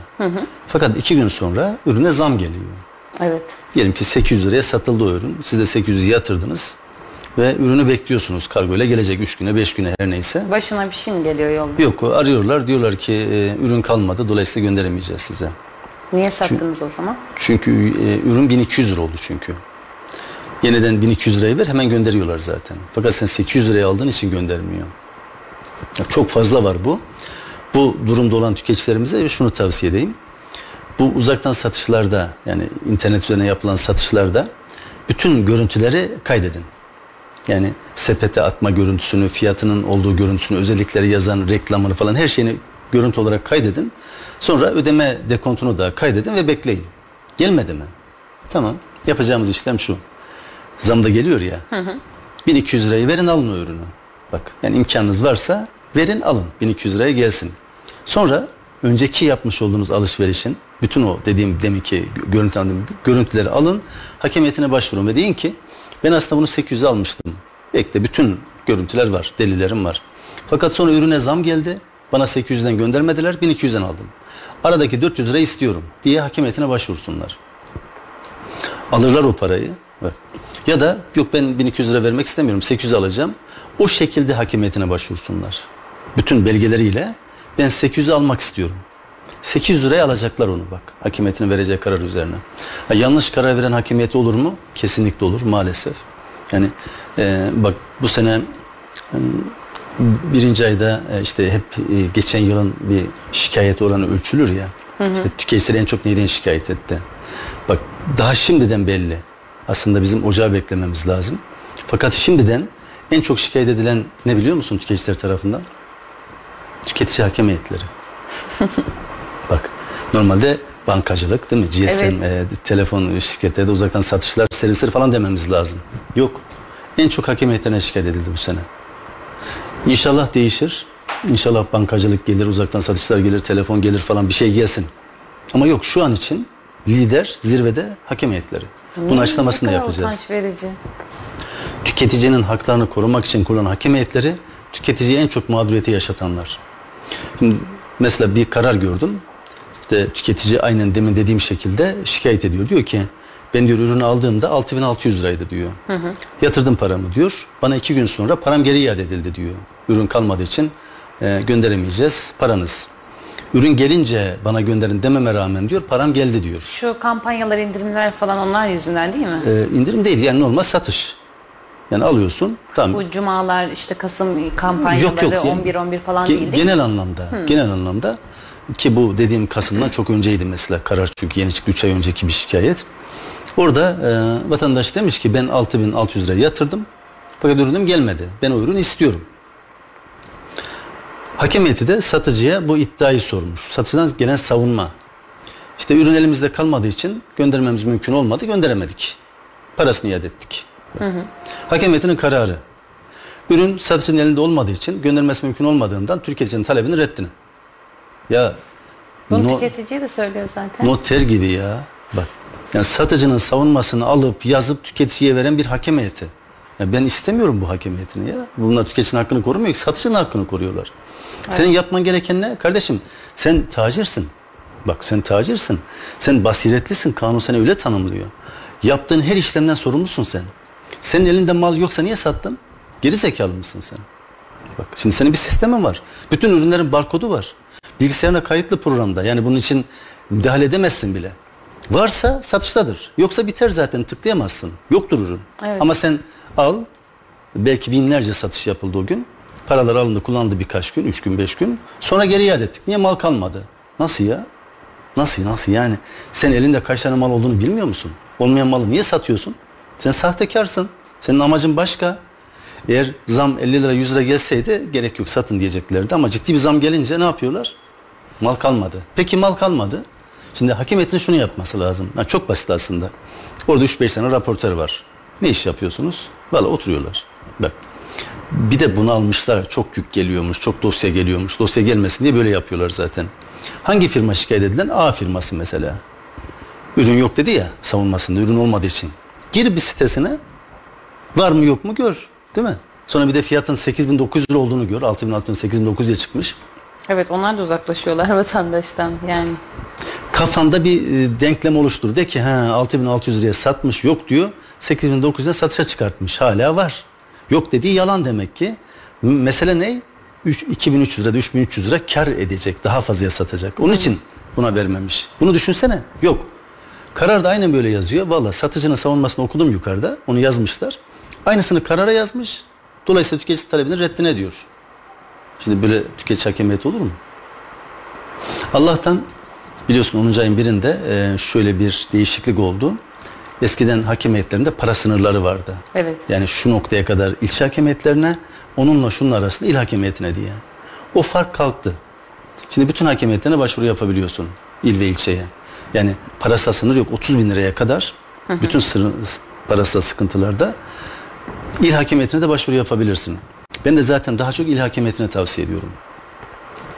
Fakat iki gün sonra ürüne zam geliyor. Evet. Diyelim ki 800 liraya satıldı o ürün. Siz de 800'ü yatırdınız. Ve ürünü bekliyorsunuz. Kargo ile gelecek 3 güne 5 güne her neyse. Başına bir şey mi geliyor yolda? Yok arıyorlar diyorlar ki e, ürün kalmadı dolayısıyla gönderemeyeceğiz size. Niye sattınız o zaman? Çünkü e, ürün 1200 lira oldu çünkü. Yeniden 1200 lirayı ver hemen gönderiyorlar zaten. Fakat sen 800 liraya aldığın için göndermiyor. Çok fazla var bu. Bu durumda olan tüketicilerimize şunu tavsiye edeyim. Bu uzaktan satışlarda yani internet üzerine yapılan satışlarda bütün görüntüleri kaydedin. Yani sepete atma görüntüsünü, fiyatının olduğu görüntüsünü, özellikleri yazan reklamını falan her şeyini görüntü olarak kaydedin. Sonra ödeme dekontunu da kaydedin ve bekleyin. Gelmedi mi? Tamam. Yapacağımız işlem şu. Zam da geliyor ya. 1200 lirayı verin alın o ürünü. Bak yani imkanınız varsa verin alın. 1200 liraya gelsin. Sonra önceki yapmış olduğunuz alışverişin bütün o dediğim deminki görüntü görüntüleri alın. Hakemiyetine başvurun ve deyin ki ben aslında bunu 800'e almıştım. Bekle bütün görüntüler var, delillerim var. Fakat sonra ürüne zam geldi. Bana 800'den göndermediler, 1200'den aldım. Aradaki 400 lira istiyorum diye hakemiyetine başvursunlar. Alırlar o parayı. Ya da yok ben 1200 lira vermek istemiyorum 800 alacağım. O şekilde hakemiyetine başvursunlar. Bütün belgeleriyle ben 800 almak istiyorum. 800 liraya alacaklar onu bak. Hakimiyetini vereceği karar üzerine. Ha, yanlış karar veren hakimiyeti olur mu? Kesinlikle olur maalesef. Yani e, bak bu sene yani, birinci ayda e, işte hep e, geçen yılın bir şikayet oranı ölçülür ya. Hı hı. İşte tüketiciler en çok neyden şikayet etti? Bak daha şimdiden belli. Aslında bizim ocağı beklememiz lazım. Fakat şimdiden en çok şikayet edilen ne biliyor musun tüketiciler tarafından? Tüketici hakem heyetleri. Bak normalde bankacılık değil mi? GSM, evet. e, telefon şirketleri de uzaktan satışlar, servisleri falan dememiz lazım. Yok. En çok hakem heyetlerine şikayet edildi bu sene. İnşallah değişir. İnşallah bankacılık gelir, uzaktan satışlar gelir, telefon gelir falan bir şey gelsin. Ama yok şu an için lider zirvede hakem heyetleri. Bunun açıklamasını da yapacağız. Utanç verici. Tüketicinin haklarını korumak için kurulan hakem heyetleri tüketiciye en çok mağduriyeti yaşatanlar. Şimdi mesela bir karar gördüm. İşte tüketici aynen demin dediğim şekilde şikayet ediyor. Diyor ki ben diyor ürünü aldığımda 6600 liraydı diyor. Hı hı. Yatırdım paramı diyor. Bana iki gün sonra param geri iade edildi diyor. Ürün kalmadığı için e, gönderemeyeceğiz paranız. Ürün gelince bana gönderin dememe rağmen diyor param geldi diyor. Şu kampanyalar, indirimler falan onlar yüzünden değil mi? Ee, indirim değil yani normal satış. Yani alıyorsun tamam. Bu cumalar işte Kasım kampanyaları yok, yok, 11 11 falan ge- değil değil Genel mi? anlamda. Hı. Genel anlamda ki bu dediğim Kasım'dan çok önceydi mesela karar çünkü yeni çıktı 3 ay önceki bir şikayet. Orada e, vatandaş demiş ki ben 6600 lira yatırdım fakat ürünüm gelmedi. Ben o ürünü istiyorum. Hakem heyeti de satıcıya bu iddiayı sormuş. Satıcıdan gelen savunma. İşte ürün elimizde kalmadığı için göndermemiz mümkün olmadı, gönderemedik. Parasını iade ettik. Hı hı. Hakem heyetinin kararı. Ürün satıcının elinde olmadığı için göndermesi mümkün olmadığından tüketicinin talebini reddini. Ya bunu no, tüketiciye de söylüyor zaten. Noter gibi ya. Bak. Yani satıcının savunmasını alıp yazıp tüketiciye veren bir hakem heyeti. Ya ben istemiyorum bu hakem heyetini ya. Bunlar tüketicinin hakkını korumuyor ki satıcının hakkını koruyorlar. Evet. Senin yapman gereken ne? Kardeşim sen tacirsin. Bak sen tacirsin. Sen basiretlisin. Kanun seni öyle tanımlıyor. Yaptığın her işlemden sorumlusun sen. Senin elinde mal yoksa niye sattın? Geri zekalı mısın sen? Bak şimdi senin bir sistemin var. Bütün ürünlerin barkodu var. Bilgisayarına kayıtlı programda. Yani bunun için müdahale edemezsin bile. Varsa satıştadır. Yoksa biter zaten tıklayamazsın. Yoktur ürün. Evet. Ama sen al belki binlerce satış yapıldı o gün. Paralar alındı kullanıldı birkaç gün, üç gün, beş gün. Sonra geri iade ettik. Niye mal kalmadı? Nasıl ya? Nasıl nasıl yani? Sen elinde kaç tane mal olduğunu bilmiyor musun? Olmayan malı niye satıyorsun? Sen sahtekarsın. Senin amacın başka. Eğer zam 50 lira 100 lira gelseydi gerek yok satın diyeceklerdi ama ciddi bir zam gelince ne yapıyorlar? Mal kalmadı. Peki mal kalmadı. Şimdi hakim heyetinin şunu yapması lazım. Yani çok basit aslında. Orada 3-5 tane raportör var. Ne iş yapıyorsunuz? Valla oturuyorlar. Bak bir de bunu almışlar. Çok yük geliyormuş, çok dosya geliyormuş. Dosya gelmesin diye böyle yapıyorlar zaten. Hangi firma şikayet edilen? A firması mesela. Ürün yok dedi ya savunmasında ürün olmadığı için. Gir bir sitesine var mı yok mu gör. Değil mi? Sonra bir de fiyatın 8900 lira olduğunu gör. 6000 6000 8900'e çıkmış. Evet onlar da uzaklaşıyorlar vatandaştan yani. Kafanda bir e, denklem oluştur. De ki ha 6600 liraya satmış yok diyor. 8900'e satışa çıkartmış. Hala var. Yok dediği yalan demek ki. Mesele ne? 2300 lira, 3300 lira kar edecek. Daha fazla satacak. Onun için buna vermemiş. Bunu düşünsene. Yok. Karar da aynen böyle yazıyor. Valla satıcının savunmasını okudum yukarıda. Onu yazmışlar. Aynısını karara yazmış. Dolayısıyla tüketici talebini reddine diyor. Şimdi böyle tüketici hakemiyeti olur mu? Allah'tan biliyorsun 10. ayın birinde e, şöyle bir değişiklik oldu. Eskiden hakemiyetlerinde para sınırları vardı. Evet. Yani şu noktaya kadar ilçe hakemiyetlerine, onunla şunun arasında il hakemiyetine diye. O fark kalktı. Şimdi bütün hakemiyetlerine başvuru yapabiliyorsun il ve ilçeye. Yani parasal sınır yok 30 bin liraya kadar hı hı. bütün sınır, parasal sıkıntılarda il hakemiyetine de başvuru yapabilirsin. Ben de zaten daha çok il hakemiyetine tavsiye ediyorum.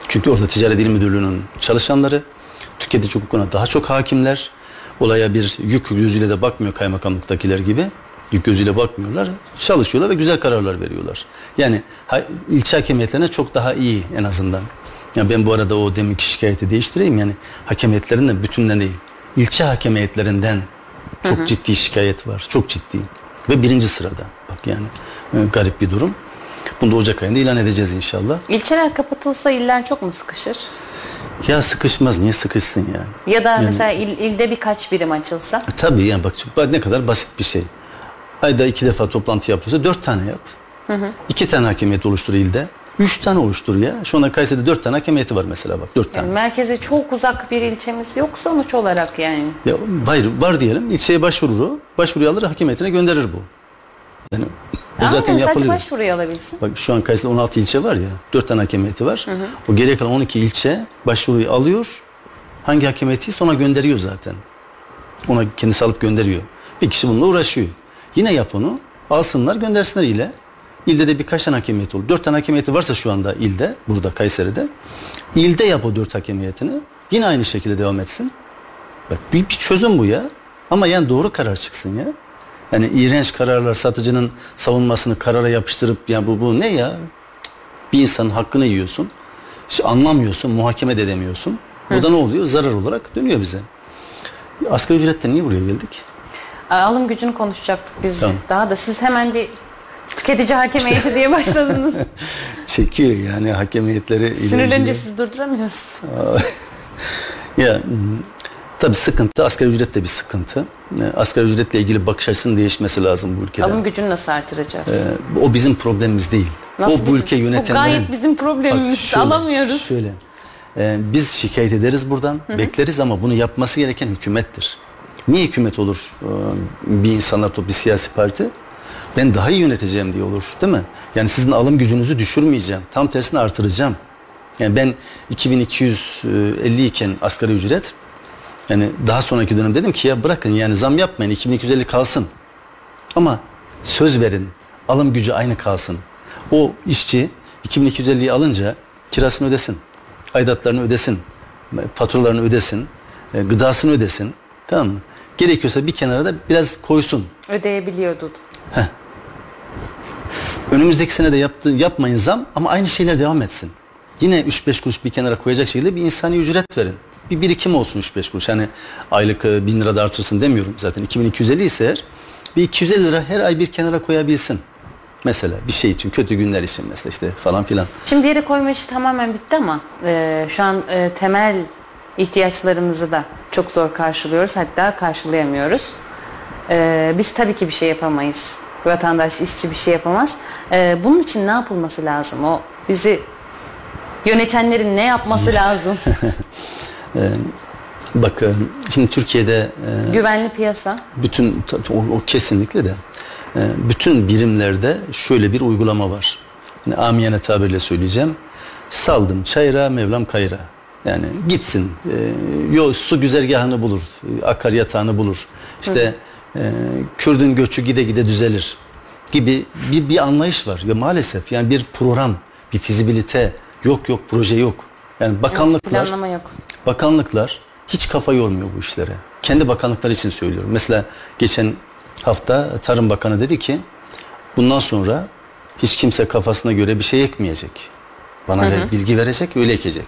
Çünkü orada Ticaret İl Müdürlüğü'nün çalışanları tüketici hukukuna daha çok hakimler. Olaya bir yük gözüyle de bakmıyor kaymakamlıktakiler gibi. Yük gözüyle bakmıyorlar. Çalışıyorlar ve güzel kararlar veriyorlar. Yani ilçe hakemiyetlerine çok daha iyi en azından. Ya ben bu arada o deminki şikayeti değiştireyim. Yani hakemiyetlerin de bütünden değil. İlçe hakemiyetlerinden çok ciddi şikayet var. Çok ciddi. Ve birinci sırada. Bak yani e, garip bir durum. Bunu da Ocak ayında ilan edeceğiz inşallah. İlçeler kapatılsa iller çok mu sıkışır? Ya sıkışmaz. Niye sıkışsın yani? Ya da mesela il- ilde birkaç birim açılsa? E, tabii yani bak, bak ne kadar basit bir şey. Ayda iki defa toplantı yapılıyorsa dört tane yap. İki tane hakemiyet oluştur ilde. Üç tane oluştur ya. Şu anda Kayseri'de dört tane hakemiyeti var mesela bak. Dört tane. Yani merkeze çok uzak bir ilçemiz yok sonuç olarak yani. Ya hayır var diyelim. İlçeye başvurur o. Başvuruyu alır hakemiyetine gönderir bu. Yani o zaten Aynen, sadece yapılıyor. başvuruyu alabilsin. Bak şu an Kayseri'de 16 ilçe var ya. 4 tane hakemiyeti var. O geriye kalan 12 ilçe başvuruyu alıyor. Hangi hakemiyetiyse ona gönderiyor zaten. Ona kendisi alıp gönderiyor. Bir kişi bununla uğraşıyor. Yine yap onu. Alsınlar göndersinler ile. İlde de birkaç tane hakemiyet olur. 4 tane hakemiyeti varsa şu anda ilde, burada Kayseri'de. İlde yap o 4 hakemiyetini. Yine aynı şekilde devam etsin. Bak bir, bir çözüm bu ya. Ama yani doğru karar çıksın ya. Yani iğrenç kararlar satıcının savunmasını karara yapıştırıp ya bu bu ne ya? Bir insanın hakkını yiyorsun. İşte anlamıyorsun, muhakeme de edemiyorsun. Bu da ne oluyor? Zarar olarak dönüyor bize. Asgari ücretten niye buraya geldik? Alım gücünü konuşacaktık biz. Tamam. Daha da siz hemen bir tüketici hakem heyeti diye başladınız. Çekiyor yani hakemiyetleri. ile Sinirlenince ilgili. siz durduramıyoruz. Ya tabii sıkıntı, asgari ücret de bir sıkıntı. E, Asgari ücretle ilgili bakış açısının değişmesi lazım bu ülkede. Alım gücünü nasıl artıracağız? E, o bizim problemimiz değil. Nasıl o bu bizim- ülke yönetenlerin... gayet bizim problemimiz. Bak şöyle, Alamıyoruz. Şöyle. e, biz şikayet ederiz buradan, bekleriz ama bunu yapması gereken hükümettir. Niye hükümet olur e, bir insanlar toplu bir siyasi parti? Ben daha iyi yöneteceğim diye olur değil mi? Yani sizin alım gücünüzü düşürmeyeceğim. Tam tersine artıracağım. Yani ben 2250 iken asgari ücret yani daha sonraki dönem dedim ki ya bırakın yani zam yapmayın 2250 kalsın. Ama söz verin alım gücü aynı kalsın. O işçi 2250'yi alınca kirasını ödesin. Aidatlarını ödesin. Faturalarını ödesin. e, Gıdasını ödesin. Tamam mı? Gerekiyorsa bir kenara da biraz koysun. Ödeyebiliyordu. Önümüzdeki sene de yaptı, yapmayın zam ama aynı şeyler devam etsin. Yine 3-5 kuruş bir kenara koyacak şekilde bir insani ücret verin. Bir birikim olsun 3-5 kuruş. Hani aylık e, 1000 lira da artırsın demiyorum zaten. 2250 ise eğer bir 250 lira her ay bir kenara koyabilsin. Mesela bir şey için kötü günler için mesela işte falan filan. Şimdi bir yere koyma işi tamamen bitti ama e, şu an e, temel ihtiyaçlarımızı da çok zor karşılıyoruz. Hatta karşılayamıyoruz. E, biz tabii ki bir şey yapamayız. Vatandaş, işçi bir şey yapamaz. E, bunun için ne yapılması lazım? O bizi yönetenlerin ne yapması lazım? Bak e, şimdi Türkiye'de e, Güvenli piyasa. bütün o, o kesinlikle de e, bütün birimlerde şöyle bir uygulama var. Yani amiyane tabirle söyleyeceğim. Saldım çayıra Mevlam kayıra. Yani gitsin. E, yo, su güzergahını bulur. Akar yatağını bulur. İşte e, Kürdün göçü gide gide düzelir gibi bir, bir anlayış var. Ve maalesef yani bir program, bir fizibilite yok yok proje yok. Yani bakanlıklar Planlama yok. Bakanlıklar hiç kafa yormuyor bu işlere. Kendi bakanlıkları için söylüyorum. Mesela geçen hafta Tarım Bakanı dedi ki bundan sonra hiç kimse kafasına göre bir şey ekmeyecek. Bana ver- bilgi verecek, öyle ekecek.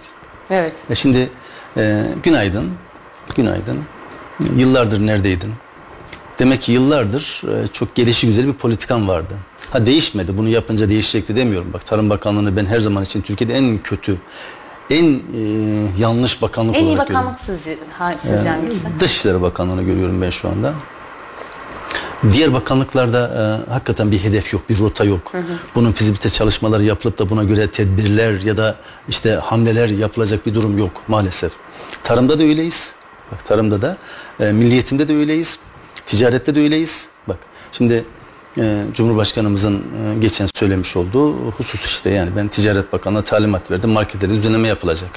Evet. E şimdi e, günaydın, günaydın. Yıllardır neredeydin? Demek ki yıllardır e, çok gelişi güzel bir politikan vardı. Ha değişmedi, bunu yapınca değişecekti demiyorum. Bak Tarım Bakanlığı'nı ben her zaman için Türkiye'de en kötü, en e, yanlış bakanlık En iyi olarak görüyorum. bakanlık sizce, ha, sizce hangisi? Dışişleri Bakanlığı'nı görüyorum ben şu anda. Diğer bakanlıklarda e, hakikaten bir hedef yok, bir rota yok. Bunun fizibilite çalışmaları yapılıp da buna göre tedbirler ya da işte hamleler yapılacak bir durum yok maalesef. Tarımda da öyleyiz. Bak tarımda da, e, milliyetimde de öyleyiz. Ticarette de öyleyiz. Bak şimdi e, Cumhurbaşkanımızın e, geçen söylemiş olduğu husus işte yani ben Ticaret Bakanlığı'na talimat verdim. Marketlerde düzenleme yapılacak.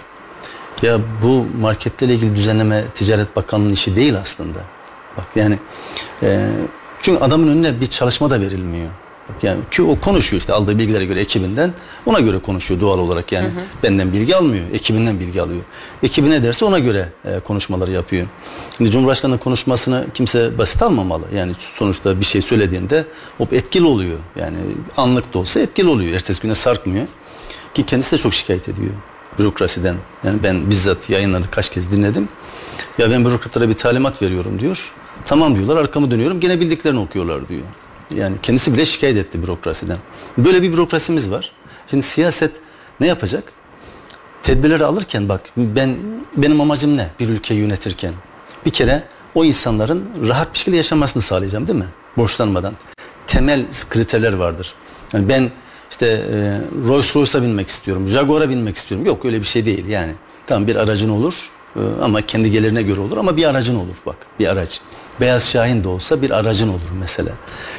Ya bu marketlerle ilgili düzenleme Ticaret Bakanlığı'nın işi değil aslında. Bak yani e, çünkü adamın önüne bir çalışma da verilmiyor. Yani ki o konuşuyor işte aldığı bilgilere göre ekibinden ona göre konuşuyor doğal olarak yani. Benden bilgi almıyor, ekibinden bilgi alıyor. Ekibi ne derse ona göre e, konuşmaları yapıyor. Şimdi Cumhurbaşkanı'nın konuşmasını kimse basit almamalı. Yani sonuçta bir şey söylediğinde o etkili oluyor. Yani anlık da olsa etkili oluyor. Ertesi güne sarkmıyor. Ki kendisi de çok şikayet ediyor bürokrasiden. Yani ben bizzat yayınladı kaç kez dinledim. Ya ben bürokratlara bir talimat veriyorum diyor. Tamam diyorlar arkamı dönüyorum gene bildiklerini okuyorlar diyor. Yani kendisi bile şikayet etti bürokrasiden. Böyle bir bürokrasimiz var. Şimdi siyaset ne yapacak? Tedbirleri alırken bak ben benim amacım ne bir ülkeyi yönetirken? Bir kere o insanların rahat bir şekilde yaşamasını sağlayacağım değil mi? Borçlanmadan. Temel kriterler vardır. Yani ben işte e, Rolls Royce'a binmek istiyorum, Jaguar'a binmek istiyorum. Yok öyle bir şey değil yani. Tamam bir aracın olur e, ama kendi gelirine göre olur ama bir aracın olur bak bir araç. Beyaz Şahin de olsa bir aracın olur mesela.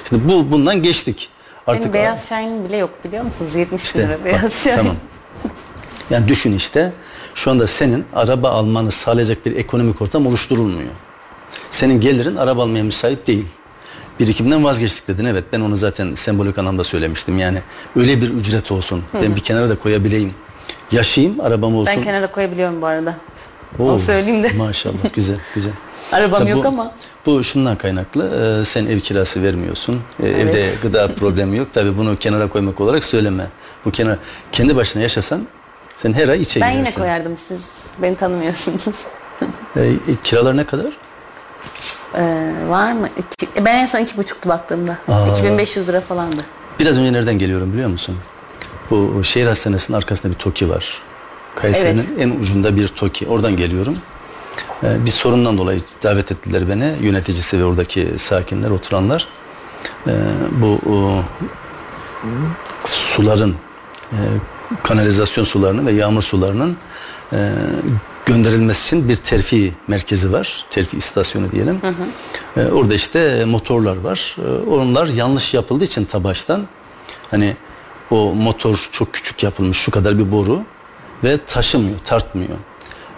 Şimdi bu bundan geçtik. Benim Beyaz Şahin bile yok biliyor musunuz? 70 İşte, bin lira bak, Beyaz Şahin. Tamam. Yani düşün işte şu anda senin araba almanı sağlayacak bir ekonomik ortam oluşturulmuyor. Senin gelirin araba almaya müsait değil. Birikimden vazgeçtik dedin evet ben onu zaten sembolik anlamda söylemiştim yani öyle bir ücret olsun ben bir kenara da koyabileyim yaşayayım arabam olsun. Ben kenara koyabiliyorum bu arada. Oo, Onu söyleyeyim de. Maşallah güzel güzel. Arabam Tabii yok bu, ama. Bu şundan kaynaklı. e, sen ev kirası vermiyorsun. E, Evet. Evde gıda problemi yok. Tabii bunu kenara koymak olarak söyleme. Bu kenar kendi başına yaşasan sen her ay içe Ben yine girersin. koyardım siz beni tanımıyorsunuz. E, e, kiralar ne kadar? Ee, var mı? İki- ben en son iki buçuktu baktığımda. Aa. 2500 lira falandı. Biraz önce nereden geliyorum biliyor musun? Bu şehir hastanesinin arkasında bir TOKİ var. Kayseri'nin en ucunda bir TOKİ. Oradan geliyorum. Ee, bir sorundan dolayı davet ettiler beni. Yöneticisi ve oradaki sakinler, oturanlar. Ee, bu suların, e, kanalizasyon sularının ve yağmur sularının e, gönderilmesi için bir terfi merkezi var. Terfi istasyonu diyelim. Ee, orada işte motorlar var. Ee, onlar yanlış yapıldığı için tabaştan hani o motor çok küçük yapılmış şu kadar bir boru ve taşımıyor, tartmıyor.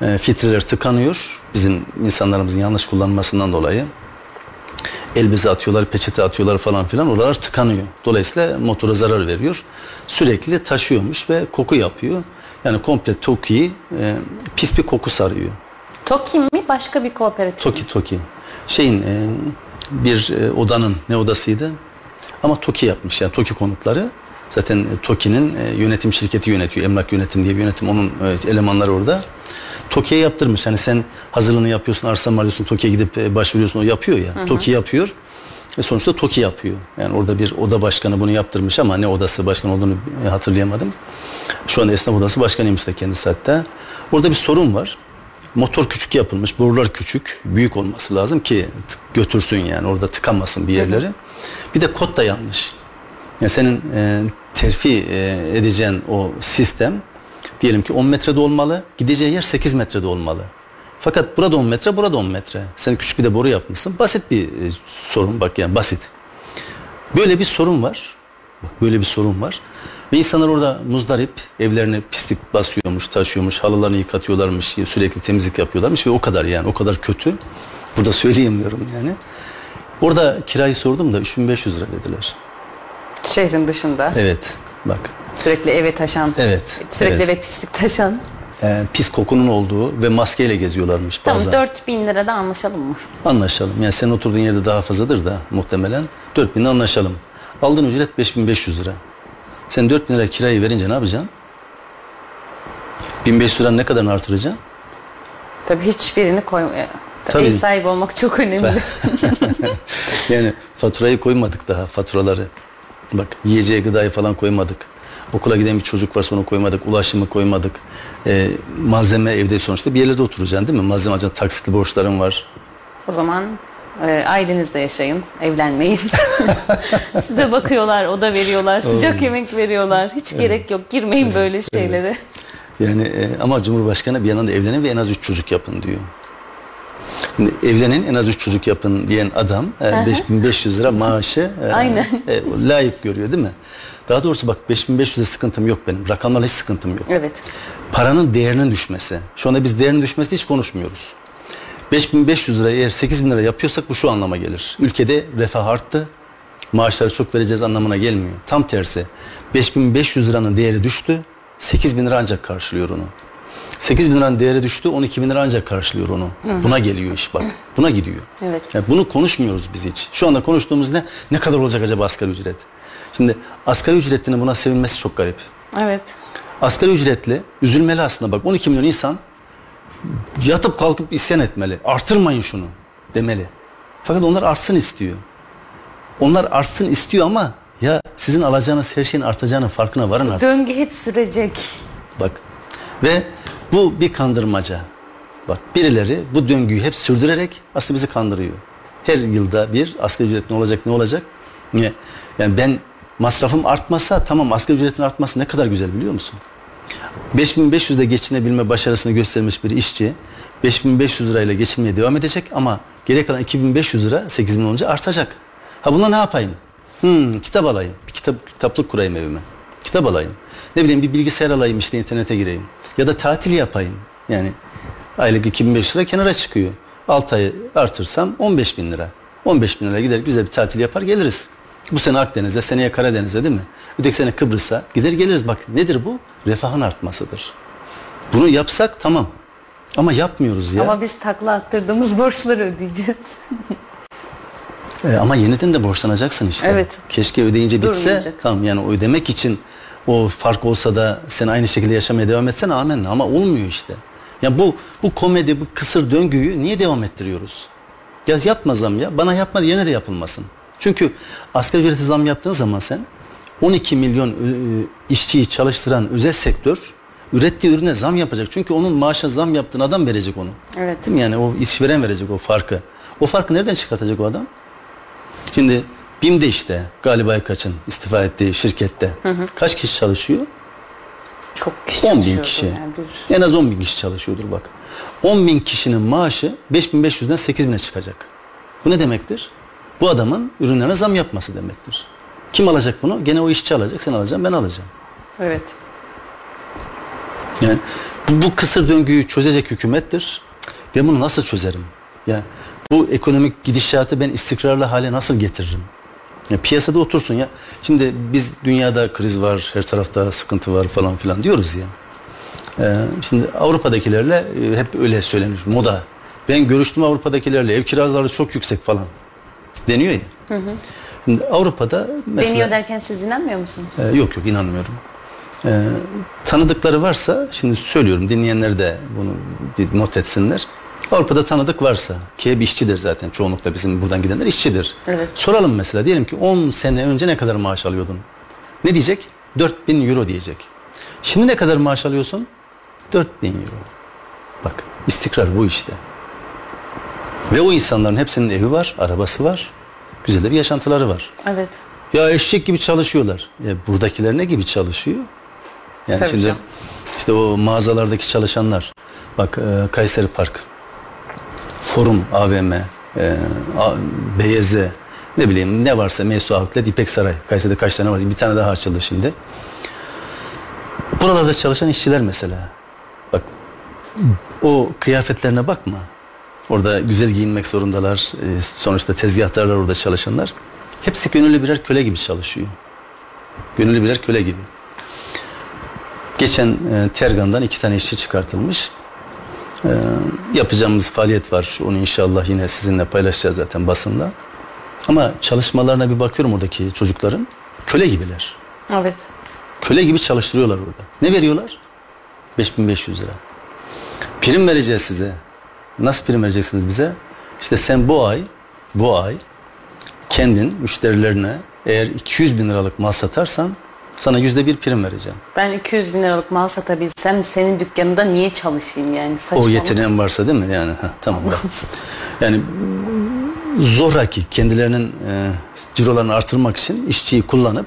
Ee, filtreler tıkanıyor bizim insanlarımızın yanlış kullanmasından dolayı. El bezi atıyorlar, peçete atıyorlar falan filan. Oralar tıkanıyor. Dolayısıyla motora zarar veriyor. Sürekli taşıyormuş ve koku yapıyor. Yani komple Toki'yi e, pis bir koku sarıyor. TOKİ mi başka bir kooperatif mi? Toki Toki. Şeyin e, bir e, odanın ne odasıydı? Ama Toki yapmış yani Toki konutları. Zaten e, Toki'nin e, yönetim şirketi yönetiyor. Emlak yönetim diye bir yönetim. Onun e, elemanları orada. Toki'ye yaptırmış. Hani sen hazırlığını yapıyorsun, arsa var diyorsun, Toki'ye gidip başvuruyorsun. O yapıyor ya. Toki yapıyor. E sonuçta Toki yapıyor. Yani orada bir oda başkanı bunu yaptırmış ama ne odası başkan olduğunu hatırlayamadım. Şu anda esnaf odası başkanıymış da kendisi hatta. Orada bir sorun var. Motor küçük yapılmış, borular küçük, büyük olması lazım ki götürsün yani orada tıkanmasın bir yerleri. Bir de kod da yanlış. Yani senin e, terfi e, edeceğin o sistem diyelim ki 10 metrede olmalı, gideceği yer 8 metrede olmalı. Fakat burada 10 metre, burada 10 metre. Sen küçük bir de boru yapmışsın. Basit bir e, sorun bak yani basit. Böyle bir sorun var. Bak böyle bir sorun var. Ve insanlar orada muzdarip evlerine pislik basıyormuş, taşıyormuş, halılarını yıkatıyorlarmış, sürekli temizlik yapıyorlarmış ve o kadar yani o kadar kötü. Burada söyleyemiyorum yani. Orada kirayı sordum da 3500 lira dediler. Şehrin dışında. Evet bak Sürekli eve taşan. Evet, Sürekli evet. eve pislik taşan. e, pis kokunun olduğu ve maskeyle geziyorlarmış Tamam bazen. 4000 lirada anlaşalım mı? Anlaşalım. Yani senin oturduğun yerde daha fazladır da muhtemelen. 4000'de anlaşalım. Aldığın ücret 5500 lira. Sen 4000 lira kirayı verince ne yapacaksın? 1500 lira ne kadar artıracaksın? Tabii hiçbirini koymaya. Tabii. Ev sahibi olmak çok önemli. Yani faturayı koymadık daha faturaları. Bak yiyeceği gıdayı falan koymadık. Okula giden bir çocuk varsa onu koymadık. Ulaşımı koymadık. Ee, malzeme evde sonuçta bir yerlerde oturacaksın değil mi? Malzeme alacaksın. Taksitli borçların var. o zaman e, ailenizle yaşayın, evlenmeyin. Size bakıyorlar, oda veriyorlar, sıcak yemek veriyorlar. Hiç gerek yok. Girmeyin böyle şeylere. Yani e, ama Cumhurbaşkanı bir yandan da evlenin ve en az üç çocuk yapın diyor. Şimdi evlenin en az üç çocuk yapın diyen adam e, 5500 lira maaşı e, Aynen. e, layık görüyor değil mi? Daha doğrusu bak 5500'de sıkıntım yok benim. Rakamlarla hiç sıkıntım yok. Evet. Paranın değerinin düşmesi. Şu anda biz değerinin düşmesi hiç konuşmuyoruz. 5500 lira eğer 8000 lira yapıyorsak bu şu anlama gelir. Ülkede refah arttı, maaşları çok vereceğiz anlamına gelmiyor. Tam tersi. 5500 liranın değeri düştü. 8000 lira ancak karşılıyor onu. 8 bin liranın değeri düştü 12 bin lira ancak karşılıyor onu. Buna geliyor iş bak. Buna gidiyor. Evet. Yani bunu konuşmuyoruz biz hiç. Şu anda konuştuğumuz ne? Ne kadar olacak acaba asgari ücret? Şimdi asgari ücretlinin buna sevinmesi çok garip. Evet. Asgari ücretli üzülmeli aslında bak 12 milyon insan yatıp kalkıp isyan etmeli. Artırmayın şunu demeli. Fakat onlar artsın istiyor. Onlar artsın istiyor ama ya sizin alacağınız her şeyin artacağının farkına varın artık. Döngü hep sürecek. Bak ve bu bir kandırmaca. Bak birileri bu döngüyü hep sürdürerek aslında bizi kandırıyor. Her yılda bir asgari ücret ne olacak ne olacak? Niye? Yani ben masrafım artmasa tamam asgari ücretin artması ne kadar güzel biliyor musun? 5500'de geçinebilme başarısını göstermiş bir işçi 5500 lirayla geçinmeye devam edecek ama geri kalan 2500 lira 8000 olunca artacak. Ha buna ne yapayım? Hmm, kitap alayım. Bir kitap, kitaplık kurayım evime. Kitap alayım. Ne bileyim bir bilgisayar alayım işte internete gireyim. Ya da tatil yapayım. Yani aylık 2500 lira kenara çıkıyor. 6 ayı artırsam 15 bin lira. 15 bin lira gider güzel bir tatil yapar geliriz. Bu sene Akdeniz'e, seneye Karadeniz'e değil mi? Öteki sene Kıbrıs'a gider geliriz. Bak nedir bu? Refahın artmasıdır. Bunu yapsak tamam. Ama yapmıyoruz ya. Ama biz takla attırdığımız borçları ödeyeceğiz. E, ama yeniden de borçlanacaksın işte. Evet. Keşke ödeyince bitse. Tamam yani ödemek için o fark olsa da sen aynı şekilde yaşamaya devam etsen amenna ama olmuyor işte. Ya bu bu komedi bu kısır döngüyü niye devam ettiriyoruz? Ya yapma zam ya. Bana yapma yerine de yapılmasın. Çünkü asgari ücrete zam yaptığın zaman sen 12 milyon işçiyi çalıştıran özel sektör ürettiği ürüne zam yapacak. Çünkü onun maaşa zam yaptığın adam verecek onu. Evet. Değil mi? Yani o işveren verecek o farkı. O farkı nereden çıkartacak o adam? Şimdi BİM'de işte galiba kaçın istifa ettiği şirkette kaç kişi çalışıyor? Çok kişi 10 bin kişi. yani bir- En az 10 bin kişi çalışıyordur bak. 10 bin kişinin maaşı 5500'den 8000'e çıkacak. Bu ne demektir? Bu adamın ürünlerine zam yapması demektir. Kim alacak bunu? Gene o işçi alacak, sen alacaksın, ben alacağım. Evet. Yani bu, bu kısır döngüyü çözecek hükümettir. Ben bunu nasıl çözerim? Ya bu ekonomik gidişatı ben istikrarlı hale nasıl getiririm? Ya piyasada otursun ya. Şimdi biz dünyada kriz var, her tarafta sıkıntı var falan filan diyoruz ya. Ee, şimdi Avrupa'dakilerle e, hep öyle söylenir. Moda. Ben görüştüm Avrupa'dakilerle ev kiraları çok yüksek falan deniyor ya. Şimdi Avrupa'da mesela Deniyor derken siz inanmıyor musunuz? ee, yok yok inanmıyorum. Ee, tanıdıkları varsa şimdi söylüyorum dinleyenler de bunu bir not etsinler. Avrupa'da tanıdık varsa ki hep işçidir zaten çoğunlukla bizim buradan gidenler işçidir. Evet. Soralım mesela diyelim ki 10 sene önce ne kadar maaş alıyordun? Ne diyecek? 4000 euro diyecek. Şimdi ne kadar maaş alıyorsun? 4000 euro. Bak istikrar bu işte. Ve o insanların hepsinin evi var, arabası var. Güzel de bir yaşantıları var. Evet. Ya eşek gibi çalışıyorlar. Ya buradakiler ne gibi çalışıyor? Yani Tabii şimdi canım. işte o mağazalardaki çalışanlar. Bak e, Kayseri Park, Forum AVM, e, A- BYZ, ne bileyim ne varsa Mesu Outlet, İpek Saray. Kayseri'de kaç tane var? Bir tane daha açıldı şimdi. Buralarda çalışan işçiler mesela. Bak o kıyafetlerine bakma. Orada güzel giyinmek zorundalar. Ee, Sonuçta tezgahtarlar orada çalışanlar. Hepsi gönüllü birer köle gibi çalışıyor. Gönüllü birer köle gibi. Geçen e, Tergan'dan iki tane işçi çıkartılmış. Ee, yapacağımız faaliyet var. Onu inşallah yine sizinle paylaşacağız zaten basında. Ama çalışmalarına bir bakıyorum oradaki çocukların. Köle gibiler. Evet. Köle gibi çalıştırıyorlar orada. Ne veriyorlar? 5500 lira. Prim vereceğiz size. Nasıl prim vereceksiniz bize? İşte sen bu ay, bu ay kendin müşterilerine eğer 200 bin liralık mal satarsan sana yüzde bir prim vereceğim. Ben 200 bin liralık mal satabilsem senin dükkanında niye çalışayım yani? O Saçmalık. yeteneğin varsa değil mi? Yani heh, tamam. yani zoraki kendilerinin e, cirolarını artırmak için işçiyi kullanıp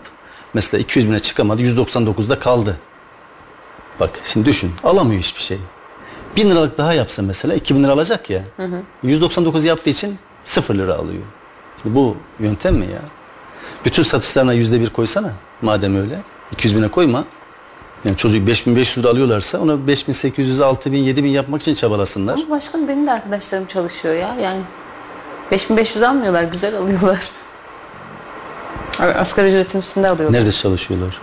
mesela 200 bine çıkamadı 199'da kaldı. Bak şimdi düşün alamıyor hiçbir şey. 1000 liralık daha yapsa mesela 2000 lira alacak ya. 199 yaptığı için 0 lira alıyor. Şimdi bu yöntem mi ya? Bütün satışlarına yüzde bir koysana madem öyle. 200 bine koyma. Yani çocuk 5500 lira alıyorlarsa ona 5800, 6000, 7000 yapmak için çabalasınlar. Ama başkanım benim de arkadaşlarım çalışıyor ya. Yani 5500 almıyorlar, güzel alıyorlar. Asgari ücretin üstünde alıyordu. Nerede çalışıyorlar?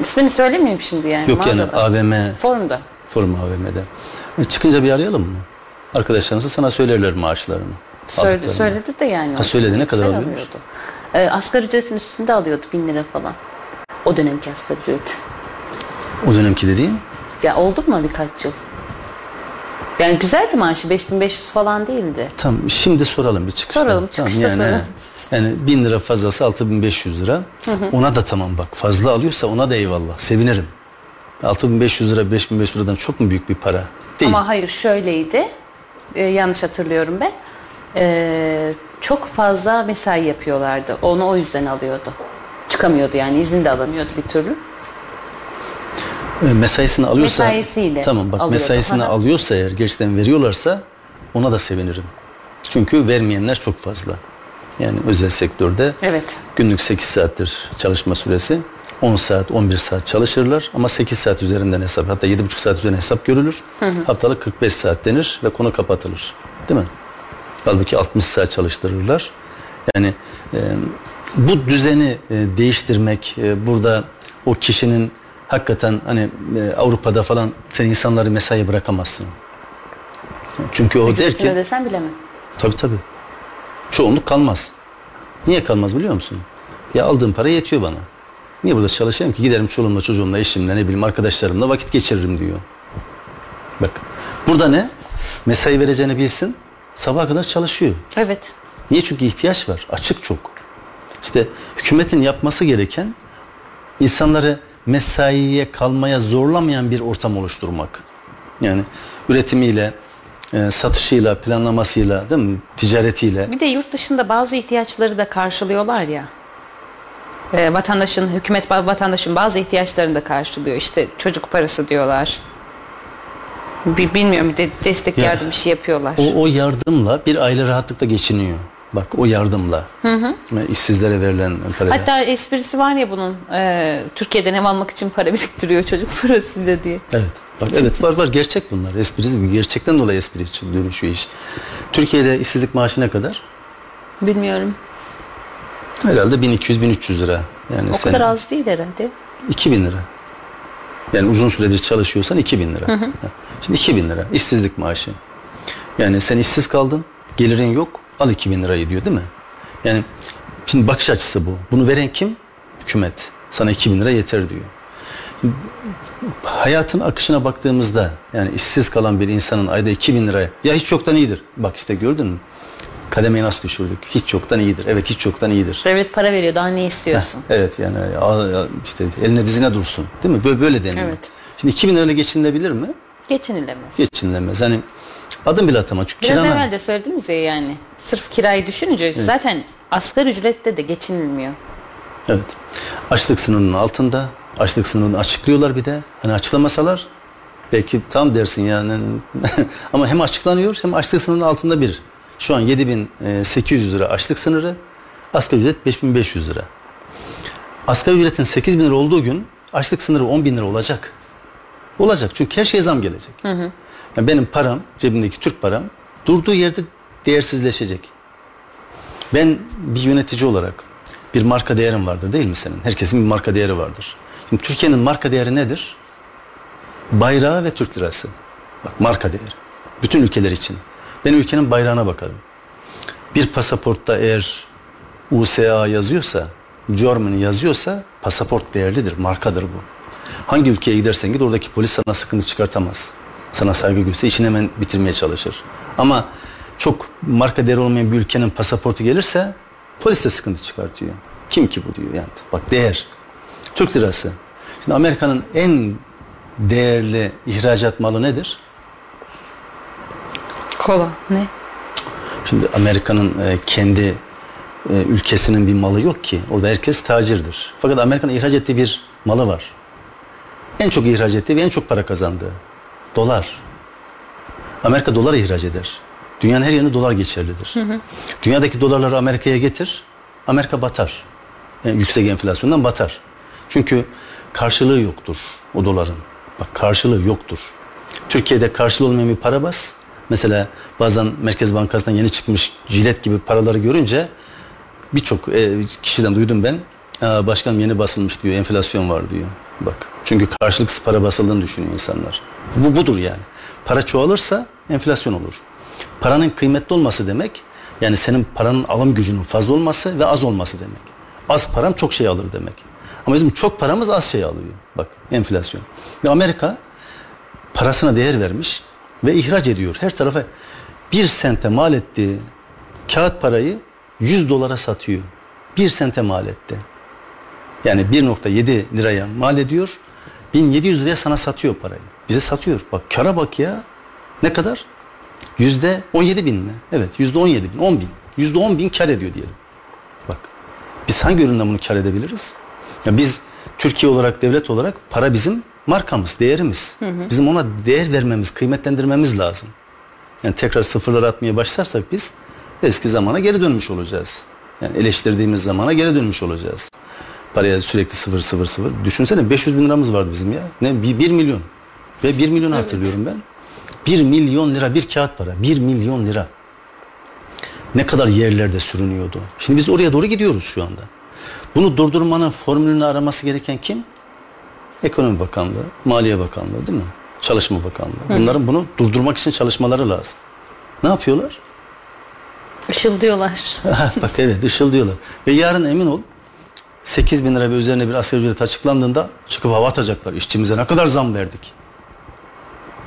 İsmini söylemeyeyim şimdi yani. Yok yani. AVM, Forumda. Forum AVM'de. E, çıkınca bir arayalım mı? Arkadaşlarınız sana söylerler maaşlarını. Söyle, söyledi de yani. Ha, söyledi. Ne kadar alıyormuş? alıyordu. Ee, asgari ücretin üstünde alıyordu bin lira falan. O dönemki asgari ücret. O dönemki dediğin? Ya oldu mu birkaç yıl? Yani güzeldi maaşı 5500 falan değildi. Tamam şimdi soralım bir çıkışta. Soralım, çıkışta yani, soralım. Yani bin lira fazlası 6500 lira. Ona da tamam bak fazla alıyorsa ona da eyvallah sevinirim. 6500 lira 5500 liradan çok mu büyük bir para? Değil. Ama hayır şöyleydi. Ee, yanlış hatırlıyorum ben. Ee, çok fazla mesai yapıyorlardı. Onu o yüzden alıyordu. Çıkamıyordu yani izin de alamıyordu bir türlü. E, Mesaisini alıyorsa Mesaisiyle tamam bak alıyordu. mesaisini Aha. alıyorsa eğer gerçekten veriyorlarsa ona da sevinirim. Çünkü vermeyenler çok fazla. Yani özel sektörde Evet. günlük 8 saattir çalışma süresi. 10 saat, 11 saat çalışırlar ama 8 saat üzerinden hesap hatta 7,5 saat üzerinden hesap görülür. Haftalık 45 saat denir ve konu kapatılır. Değil mi? Halbuki 60 saat çalıştırırlar. Yani e, bu düzeni e, değiştirmek e, burada o kişinin hakikaten hani e, Avrupa'da falan sen insanları mesai bırakamazsın. Çünkü o der Ücretini ki ödesen bilemem. Tabii tabii. Çoğunluk kalmaz. Niye kalmaz biliyor musun? Ya aldığım para yetiyor bana. Niye burada çalışayım ki? Giderim çoluğumla, çocuğumla, eşimle, ne bileyim arkadaşlarımla vakit geçiririm diyor. Bak. Burada ne? Mesai vereceğini bilsin. Sabaha kadar çalışıyor. Evet. Niye? Çünkü ihtiyaç var. Açık çok. İşte hükümetin yapması gereken insanları mesaiye kalmaya zorlamayan bir ortam oluşturmak. Yani üretimiyle, e, satışıyla, planlamasıyla, değil mi? Ticaretiyle. Bir de yurt dışında bazı ihtiyaçları da karşılıyorlar ya. Ee, vatandaşın, hükümet vatandaşın bazı ihtiyaçlarını da karşılıyor. İşte çocuk parası diyorlar. Bi- Bilmiyorum de destek Ya, yardım bir şey yapıyorlar. O, o yardımla bir aile rahatlıkla geçiniyor. Bak o yardımla. Hı işsizlere verilen parayla. Hatta esprisi var ya bunun e, Türkiye'den ev almak için para biriktiriyor çocuk parasıyla diye. Evet. Bak evet var var gerçek bunlar. Espri değil mi? Gerçekten dolayı espri dönüşüyor iş. Türkiye'de işsizlik maaşı ne kadar? Bilmiyorum. Herhalde 1200-1300 lira. Yani O sen kadar az değil herhalde. 2000 lira. Yani uzun süredir çalışıyorsan 2000 lira. Ha, Şimdi 2000 lira işsizlik maaşı. Yani sen işsiz kaldın, gelirin yok, al 2000 lirayı diyor değil mi? Yani şimdi bakış açısı bu. Bunu veren kim? Hükümet. Sana 2000 lira yeter diyor. Şimdi hayatın akışına baktığımızda yani işsiz kalan bir insanın ayda 2000 liraya ya hiç çoktan iyidir. Bak işte gördün mü? Kademeyi nasıl düşürdük? Hiç çoktan iyidir. Evet hiç çoktan iyidir. Devlet para veriyor daha ne istiyorsun? Evet yani işte eline dizine dursun. Değil mi? Böyle, böyle deniyor. Evet. Şimdi 2000 lirayla geçinilebilir mi? Geçinilemez. Geçinilemez. Hani adım bile atama. Çünkü Biraz kirana- evvel de söylediniz ya yani sırf kirayı düşününce zaten asgari ücrette de geçinilmiyor. Evet. Açlık sınırının altında. Açlık sınırını açıklıyorlar bir de. Hani açıklamasalar belki tam dersin yani. Ama hem açıklanıyor hem açlık sınırının altında bir. Şu an 7800 lira açlık sınırı. Asgari ücret 5500 lira. Asgari ücretin 8000 lira olduğu gün açlık sınırı 10 bin lira olacak. Olacak çünkü her şeye zam gelecek. Yani benim param, cebimdeki Türk param durduğu yerde değersizleşecek. Ben bir yönetici olarak bir marka değerim vardır değil mi senin? Herkesin bir marka değeri vardır. Şimdi Türkiye'nin marka değeri nedir? Bayrağı ve Türk lirası. Bak marka değeri. Bütün ülkeler için. Ben ülkenin bayrağına bakarım. Bir pasaportta eğer USA yazıyorsa, Germany yazıyorsa pasaport değerlidir, markadır bu. Hangi ülkeye gidersen git oradaki polis sana sıkıntı çıkartamaz. Sana saygı gösterir, işini hemen bitirmeye çalışır. Ama çok marka değeri olmayan bir ülkenin pasaportu gelirse polis de sıkıntı çıkartıyor. Kim ki bu diyor yani. Bak değer. Türk lirası. Şimdi Amerika'nın en değerli ihracat malı nedir? Kola. Ne? Şimdi Amerika'nın e, kendi e, ülkesinin bir malı yok ki. Orada herkes tacirdir. Fakat Amerika'nın ihraç ettiği bir malı var. En çok ihraç ettiği ve en çok para kazandığı. Dolar. Amerika dolar ihraç eder. Dünyanın her yerine dolar geçerlidir. Dünyadaki dolarları Amerika'ya getir. Amerika batar. Yani yüksek enflasyondan batar. Çünkü karşılığı yoktur o doların. Bak karşılığı yoktur. Türkiye'de karşılığı olmayan bir para bas. Mesela bazen Merkez Bankası'ndan yeni çıkmış jilet gibi paraları görünce birçok e, kişiden duydum ben. Aa, başkanım yeni basılmış diyor, enflasyon var diyor. Bak. Çünkü karşılıksız para basıldığını düşünüyor insanlar. Bu budur yani. Para çoğalırsa enflasyon olur. Paranın kıymetli olması demek yani senin paranın alım gücünün fazla olması ve az olması demek. Az param çok şey alır demek. Ama bizim çok paramız az şey alıyor. Bak enflasyon. Ve Amerika parasına değer vermiş ve ihraç ediyor. Her tarafa bir sente mal ettiği kağıt parayı 100 dolara satıyor. Bir sente mal etti. Yani 1.7 liraya mal ediyor. 1700 liraya sana satıyor parayı. Bize satıyor. Bak kara bak ya. Ne kadar? Yüzde 17 bin mi? Evet yüzde 17 bin, 10 bin. Yüzde 10 bin kar ediyor diyelim. Bak biz hangi üründen bunu kar edebiliriz? Ya biz Türkiye olarak, devlet olarak para bizim markamız, değerimiz. Bizim ona değer vermemiz, kıymetlendirmemiz lazım. Yani tekrar sıfırlar atmaya başlarsak biz eski zamana geri dönmüş olacağız. Yani eleştirdiğimiz zamana geri dönmüş olacağız. Paraya sürekli sıfır sıfır sıfır. Düşünsene 500 bin liramız vardı bizim ya. Ne? 1, milyon. Ve 1 milyon hatırlıyorum ben. 1 milyon lira bir kağıt para. 1 milyon lira. Ne kadar yerlerde sürünüyordu. Şimdi biz oraya doğru gidiyoruz şu anda. Bunu durdurmanın formülünü araması gereken kim? Ekonomi Bakanlığı, Maliye Bakanlığı değil mi? Çalışma Bakanlığı. Bunların bunu durdurmak için çalışmaları lazım. Ne yapıyorlar? Işıldıyorlar. Bak evet ışıldıyorlar. Ve yarın emin ol 8 bin lira ve üzerine bir asgari ücret açıklandığında çıkıp hava atacaklar. İşçimize ne kadar zam verdik.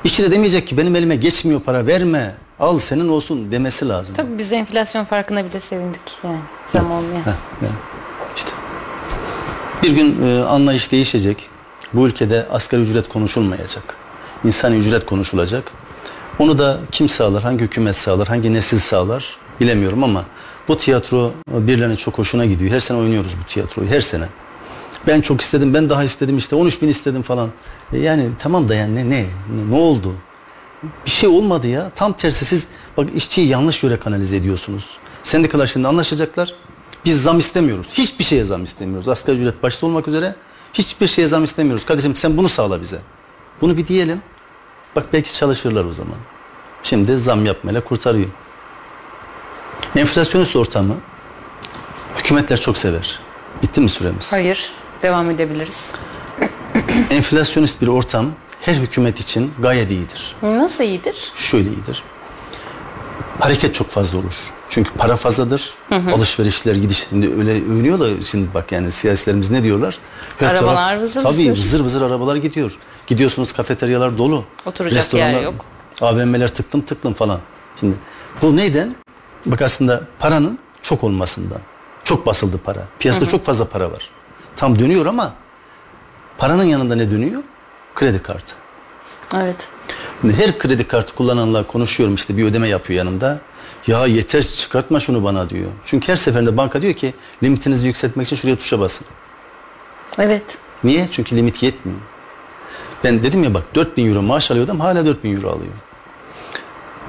İşçi de demeyecek ki benim elime geçmiyor para verme al senin olsun demesi lazım. Tabii biz enflasyon farkına bile sevindik yani zam olmayan. Heh, yani işte. Bir gün e, anlayış değişecek. Bu ülkede asgari ücret konuşulmayacak. İnsani ücret konuşulacak. Onu da kim sağlar, hangi hükümet sağlar, hangi nesil sağlar bilemiyorum ama bu tiyatro birilerinin çok hoşuna gidiyor. Her sene oynuyoruz bu tiyatroyu, her sene. Ben çok istedim, ben daha istedim işte 13 bin istedim falan. E yani tamam da yani ne, ne, ne oldu? Bir şey olmadı ya. Tam tersi siz bak işçiyi yanlış yöre kanalize ediyorsunuz. Sendikalar şimdi anlaşacaklar. Biz zam istemiyoruz. Hiçbir şeye zam istemiyoruz. Asgari ücret başta olmak üzere hiçbir şeye zam istemiyoruz. Kardeşim sen bunu sağla bize. Bunu bir diyelim. Bak belki çalışırlar o zaman. Şimdi zam yapmayla kurtarıyor. Enflasyonist ortamı hükümetler çok sever. Bitti mi süremiz? Hayır devam edebiliriz. Enflasyonist bir ortam her hükümet için gayet iyidir. Nasıl iyidir? Şöyle iyidir. Hareket çok fazla olur. Çünkü para fazladır. Alışverişler gidiş. Şimdi öyle övünüyorlar. Şimdi bak yani siyasilerimiz ne diyorlar? Arabalar vızır tabii, vızır. vızır vızır arabalar gidiyor. Gidiyorsunuz kafeteryalar dolu. Oturacak yer yok. AVM'ler tıklım tıklım falan. Şimdi bu neyden? Bak aslında paranın çok olmasından. Çok basıldı para. Piyasada çok fazla para var. Tam dönüyor ama paranın yanında ne dönüyor? Kredi kartı. Evet. Her kredi kartı kullananla konuşuyorum işte bir ödeme yapıyor yanımda. Ya yeter çıkartma şunu bana diyor. Çünkü her seferinde banka diyor ki limitinizi yükseltmek için şuraya tuşa basın. Evet. Niye? Çünkü limit yetmiyor. Ben dedim ya bak 4000 euro maaş alıyordum hala 4000 euro alıyor.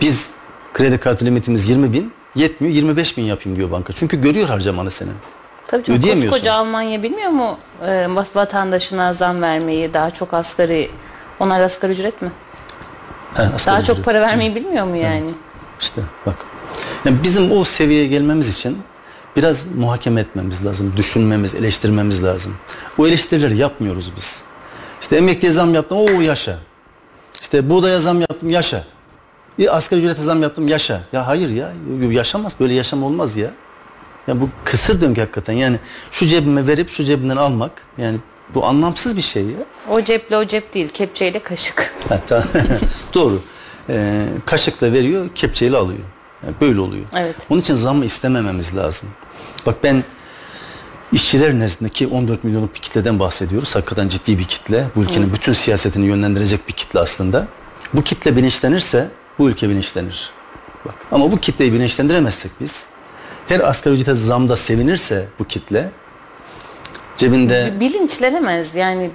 Biz kredi kartı limitimiz 20 bin yetmiyor 25 bin yapayım diyor banka. Çünkü görüyor harcamanı senin. Tabii canım, Ödeyemiyorsun. koskoca Almanya bilmiyor mu e, vatandaşına zam vermeyi, daha çok asgari, onlar da asgari ücret mi? He, asgari Daha çok ücret. para vermeyi bilmiyor mu yani? İşte bak. Yani bizim o seviyeye gelmemiz için biraz muhakeme etmemiz lazım, düşünmemiz, eleştirmemiz lazım. O eleştirileri yapmıyoruz biz. İşte emekliye zam yaptım, o yaşa. İşte buğdaya zam yaptım, yaşa. Bir asgari ücrete zam yaptım, yaşa. Ya hayır ya, yaşamaz, böyle yaşam olmaz ya. Ya bu kısır döngü hakikaten. Yani şu cebime verip şu cebimden almak, yani bu anlamsız bir şey ya. O ceple o cep değil, kepçeyle kaşık. Ha, tamam. Doğru. Ee, kaşıkla veriyor, kepçeyle alıyor. Yani böyle oluyor. Evet. Onun için zammı istemememiz lazım. Bak ben işçiler nezdindeki 14 milyonluk bir kitleden bahsediyoruz. Hakikaten ciddi bir kitle. Bu ülkenin bütün siyasetini yönlendirecek bir kitle aslında. Bu kitle bilinçlenirse bu ülke bilinçlenir. Bak. Ama bu kitleyi bilinçlendiremezsek biz her asgari ücrete zamda sevinirse bu kitle cebinde Bilinçlenemez yani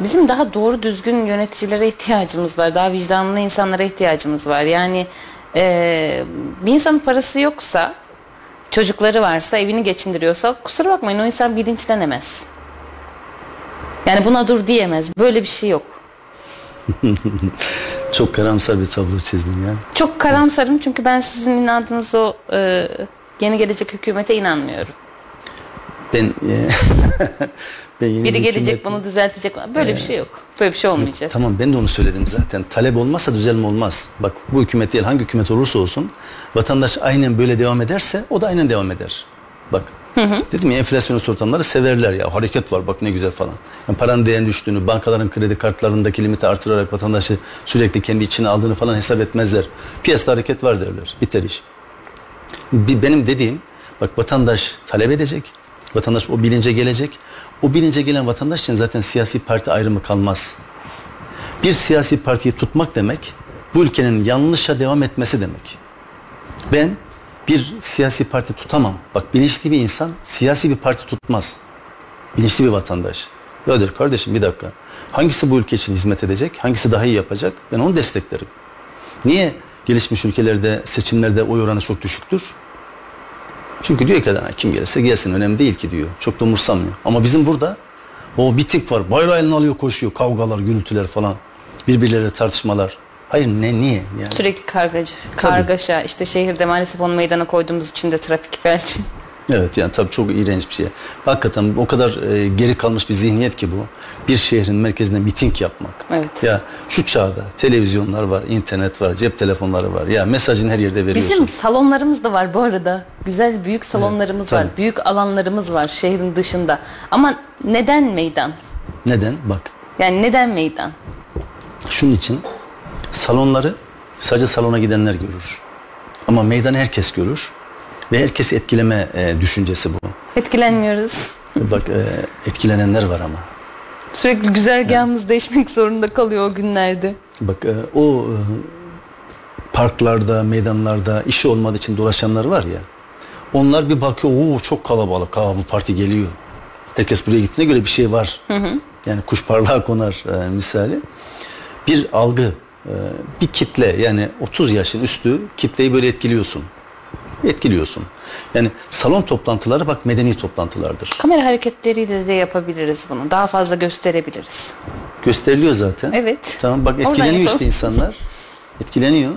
bizim daha doğru düzgün yöneticilere ihtiyacımız var. Daha vicdanlı insanlara ihtiyacımız var. Yani e, bir insanın parası yoksa, çocukları varsa, evini geçindiriyorsa kusura bakmayın o insan bilinçlenemez. Yani buna dur diyemez. Böyle bir şey yok. çok karamsar bir tablo çizdin ya. Çok karamsarım çünkü ben sizin inandığınız o e, yeni gelecek hükümete inanmıyorum. Ben, e, ben yeni Biri bir gelecek hükümet- bunu düzeltecek. Böyle bir şey yok. Böyle bir şey olmayacak. Tamam ben de onu söyledim zaten. Talep olmazsa düzelme olmaz. Bak bu hükümet değil hangi hükümet olursa olsun vatandaş aynen böyle devam ederse o da aynen devam eder. Bak dedim ya enflasyonist ortamları severler ya hareket var bak ne güzel falan. Yani paranın değerinin düştüğünü, bankaların kredi kartlarındaki limiti artırarak vatandaşı sürekli kendi içine aldığını falan hesap etmezler. Piyasada hareket var derler. Biter iş. Bir- Benim dediğim bak vatandaş talep edecek. Vatandaş o bilince gelecek. O bilince gelen vatandaş için zaten siyasi parti ayrımı kalmaz. Bir siyasi partiyi tutmak demek bu ülkenin yanlışa devam etmesi demek. Ben bir siyasi parti tutamam. Bak bilinçli bir insan siyasi bir parti tutmaz. Bilinçli bir vatandaş. Der kardeşim bir dakika. Hangisi bu ülke için hizmet edecek? Hangisi daha iyi yapacak? Ben onu desteklerim. Niye gelişmiş ülkelerde seçimlerde oy oranı çok düşüktür? Çünkü diyor ki adam kim gelirse gelsin önemli değil ki diyor. Çok da umursamıyor. Ama bizim burada o bitik var. Bayrağı eline alıyor koşuyor. Kavgalar, gürültüler falan. Birbirleriyle tartışmalar. Hayır ne niye? Yani. Sürekli kargaca, kargaşa. İşte şehirde maalesef onu meydana koyduğumuz için de trafik felci. Evet yani tabii çok iğrenç bir şey. Hakikaten o kadar e, geri kalmış bir zihniyet ki bu. Bir şehrin merkezinde miting yapmak. Evet. Ya şu çağda televizyonlar var, internet var, cep telefonları var. Ya mesajın her yerde veriyorsun. Bizim salonlarımız da var bu arada. Güzel büyük salonlarımız var. tabii. Büyük alanlarımız var şehrin dışında. Ama neden meydan? Neden? Bak Yani neden meydan? şunun için salonları sadece salona gidenler görür. Ama meydanı herkes görür. Ve herkesi etkileme e, düşüncesi bu. Etkilenmiyoruz. Bak e, etkilenenler var ama. Sürekli güzergahımız değişmek zorunda kalıyor o günlerde. Bak e, o e, parklarda, meydanlarda işi olmadığı için dolaşanlar var ya. Onlar bir bakıyor, o çok kalabalık, aa bu parti geliyor. Herkes buraya gittiğine göre bir şey var. Yani kuş parlağa konar e, misali. Bir algı, bir kitle yani 30 yaşın üstü kitleyi böyle etkiliyorsun. Etkiliyorsun. Yani salon toplantıları bak medeni toplantılardır. Kamera hareketleriyle de yapabiliriz bunu. Daha fazla gösterebiliriz. Gösteriliyor zaten. Evet. Tamam bak etkileniyor işte insanlar. Etkileniyor.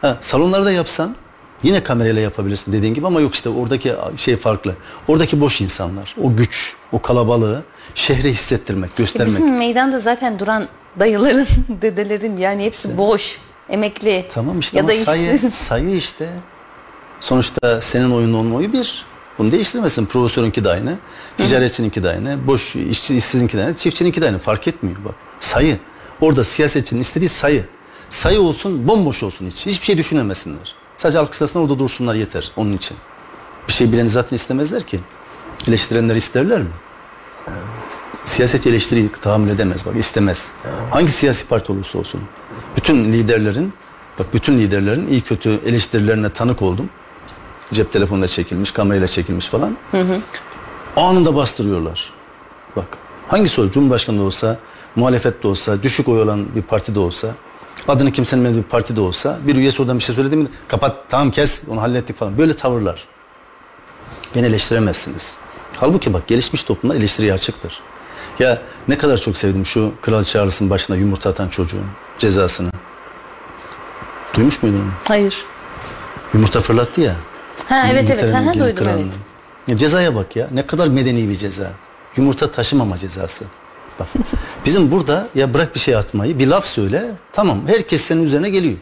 Ha, salonlarda yapsan yine kamerayla yapabilirsin dediğin gibi ama yok işte oradaki şey farklı. Oradaki boş insanlar, o güç, o kalabalığı şehre hissettirmek, göstermek. Bizim meydanda zaten duran dayıların, dedelerin yani hepsi boş, emekli. Tamam işte ya ama da sayı, sayı işte. Sonuçta senin oyunun olma oyu bir. Bunu değiştiremezsin. Profesörünki de aynı, ticaretçininki de aynı, boş işçi, işsizinki de aynı, çiftçininki de aynı. Fark etmiyor bak. Sayı. Orada siyasetçinin istediği sayı. Sayı olsun, bomboş olsun hiç. Hiçbir şey düşünemesinler. Sadece alkışlasınlar orada dursunlar yeter onun için. Bir şey bileni zaten istemezler ki. Eleştirenleri isterler mi? Siyasetçi eleştiriyi tahammül edemez bak istemez. Hangi siyasi parti olursa olsun. Bütün liderlerin bak bütün liderlerin iyi kötü eleştirilerine tanık oldum. Cep telefonuyla çekilmiş, kamerayla çekilmiş falan. Anında bastırıyorlar. Bak hangisi olur? Cumhurbaşkanı da olsa, muhalefet de olsa, düşük oy olan bir parti de olsa, adını kimsenin bilmediği bir parti de olsa, bir üyesi oradan bir şey söyledi mi kapat tamam kes onu hallettik falan. Böyle tavırlar. Beni eleştiremezsiniz. Halbuki bak gelişmiş toplumlar eleştiriye açıktır. Ya ne kadar çok sevdim şu Kral Charles'ın başına yumurta atan çocuğun cezasını. Duymuş muydun onu? Hayır. Yumurta fırlattı ya. Ha evet evet. Ha, duydum kralına. evet. Ya cezaya bak ya. Ne kadar medeni bir ceza. Yumurta taşımama cezası. Bak. Bizim burada ya bırak bir şey atmayı, bir laf söyle. Tamam herkes senin üzerine geliyor.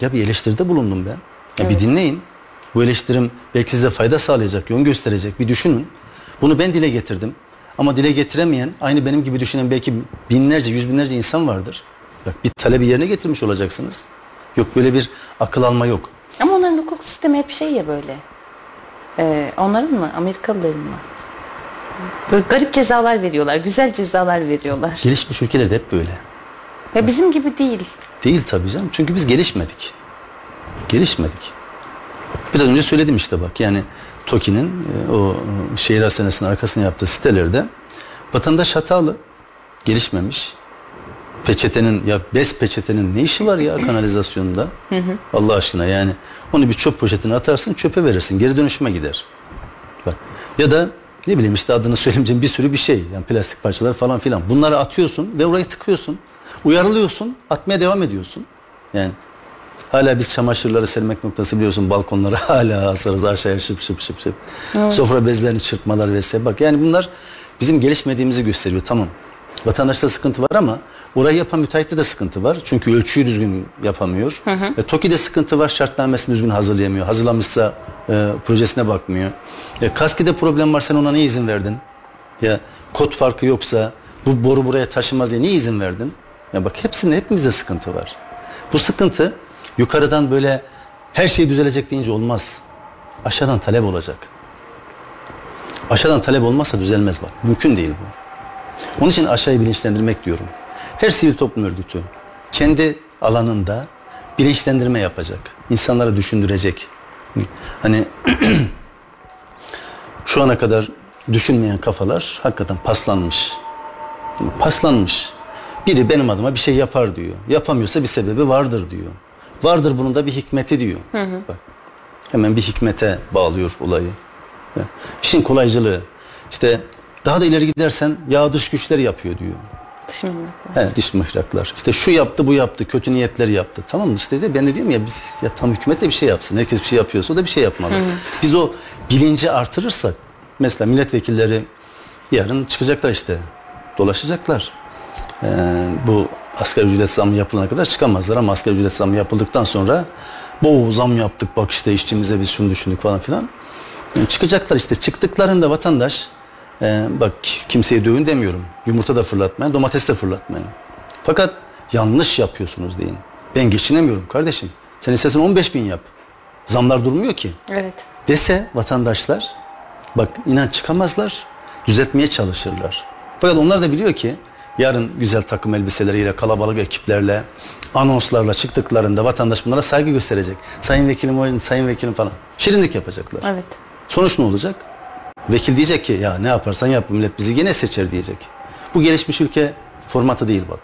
Ya bir eleştiride bulundum ben. Ya bir dinleyin. Bu eleştirim belki size fayda sağlayacak, yön gösterecek. Bir düşünün. Bunu ben dile getirdim. Ama dile getiremeyen, aynı benim gibi düşünen belki binlerce, yüz binlerce insan vardır. Bak bir talebi yerine getirmiş olacaksınız. Yok böyle bir akıl alma yok. Ama onların hukuk sistemi hep şey ya böyle. Ee, onların mı? Amerikalıların mı? Böyle garip cezalar veriyorlar. Güzel cezalar veriyorlar. Gelişmiş ülkelerde hep böyle. Ya bizim gibi değil. Değil tabii canım. Çünkü biz gelişmedik. Gelişmedik. Biraz önce söyledim işte bak yani TOKİ'nin e, o şehir hastanesinin arkasına yaptığı sitelerde vatandaş hatalı, gelişmemiş. Peçetenin ya bez peçetenin ne işi var ya kanalizasyonda? Allah aşkına yani onu bir çöp poşetine atarsın çöpe verirsin geri dönüşüme gider. Bak. Ya da ne bileyim işte adını söylemeyeceğim bir sürü bir şey. Yani plastik parçalar falan filan. Bunları atıyorsun ve orayı tıkıyorsun. Uyarılıyorsun, atmaya devam ediyorsun. Yani Hala biz çamaşırları sermek noktası biliyorsun balkonları hala asarız aşağıya şıp şıp şıp şıp. Sofra bezlerini çırpmalar vesaire. Bak yani bunlar bizim gelişmediğimizi gösteriyor tamam. Vatandaşta sıkıntı var ama orayı yapan müteahhitte de sıkıntı var. Çünkü ölçüyü düzgün yapamıyor. E, TOKİ'de sıkıntı var şartnamesini düzgün hazırlayamıyor. Hazırlamışsa e, projesine bakmıyor. E, KASKİ'de problem var sen ona niye izin verdin? Ya kod farkı yoksa bu boru buraya taşımaz diye niye izin verdin? Ya bak hepsinde hepimizde sıkıntı var. Bu sıkıntı yukarıdan böyle her şey düzelecek deyince olmaz. Aşağıdan talep olacak. Aşağıdan talep olmazsa düzelmez bak. Mümkün değil bu. Onun için aşağıyı bilinçlendirmek diyorum. Her sivil toplum örgütü kendi alanında bilinçlendirme yapacak. İnsanlara düşündürecek. Hani şu ana kadar düşünmeyen kafalar hakikaten paslanmış. Paslanmış. Biri benim adıma bir şey yapar diyor. Yapamıyorsa bir sebebi vardır diyor. Vardır bunun da bir hikmeti diyor. Bak, hemen bir hikmete bağlıyor olayı. İşin kolaycılığı. İşte daha da ileri gidersen ya dış güçler yapıyor diyor. Şimdi He, dış mihraklar. İşte şu yaptı bu yaptı kötü niyetler yaptı. Tamam mı işte de ben de diyorum ya biz ya tam hükümet de bir şey yapsın. Herkes bir şey yapıyorsa o da bir şey yapmalı. Biz o bilinci artırırsak mesela milletvekilleri yarın çıkacaklar işte dolaşacaklar. Ee, bu asgari ücret zammı yapılana kadar çıkamazlar ama asgari ücret zammı yapıldıktan sonra bu zam yaptık bak işte işçimize biz şunu düşündük falan filan. Yani çıkacaklar işte çıktıklarında vatandaş e, bak kimseye dövün demiyorum. Yumurta da fırlatmayın, domates de fırlatmayın. Fakat yanlış yapıyorsunuz deyin. Ben geçinemiyorum kardeşim. Sen istersen 15 bin yap. Zamlar durmuyor ki. evet. Dese vatandaşlar bak inan çıkamazlar. Düzeltmeye çalışırlar. Fakat onlar da biliyor ki yarın güzel takım elbiseleriyle, kalabalık ekiplerle, anonslarla çıktıklarında vatandaş bunlara saygı gösterecek. Sayın vekilim, sayın vekilim falan. Şirinlik yapacaklar. Evet. Sonuç ne olacak? Vekil diyecek ki ya ne yaparsan yap millet bizi gene seçer diyecek. Bu gelişmiş ülke formatı değil bak.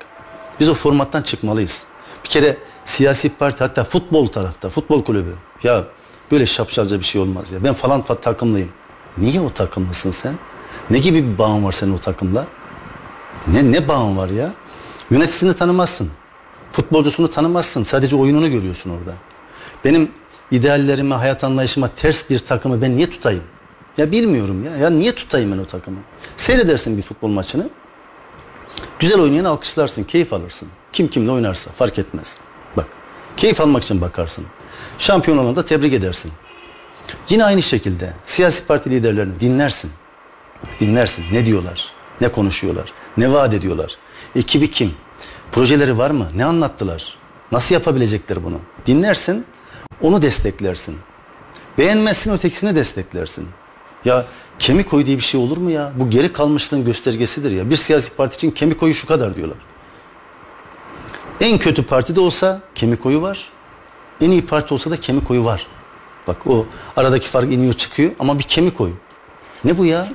Biz o formattan çıkmalıyız. Bir kere siyasi parti hatta futbol tarafta, futbol kulübü. Ya böyle şapşalca bir şey olmaz ya. Ben falan fa- takımlıyım. Niye o takımlısın sen? Ne gibi bir bağın var senin o takımla? Ne ne bağın var ya? Yöneticisini tanımazsın. Futbolcusunu tanımazsın. Sadece oyununu görüyorsun orada. Benim ideallerime, hayat anlayışıma ters bir takımı ben niye tutayım? Ya bilmiyorum ya. Ya niye tutayım ben o takımı? Seyredersin bir futbol maçını. Güzel oynayan alkışlarsın, keyif alırsın. Kim kimle oynarsa fark etmez. Bak, keyif almak için bakarsın. Şampiyon olana da tebrik edersin. Yine aynı şekilde siyasi parti liderlerini dinlersin. Dinlersin. Ne diyorlar? Ne konuşuyorlar? Ne vaat ediyorlar? Ekibi kim? Projeleri var mı? Ne anlattılar? Nasıl yapabilecekler bunu? Dinlersin, onu desteklersin. Beğenmezsin ötekisini desteklersin. Ya kemik oyu diye bir şey olur mu ya? Bu geri kalmışlığın göstergesidir ya. Bir siyasi parti için kemik oyu şu kadar diyorlar. En kötü partide olsa kemik oyu var. En iyi parti olsa da kemik oyu var. Bak o aradaki fark iniyor çıkıyor ama bir kemik oyu. Ne bu ya?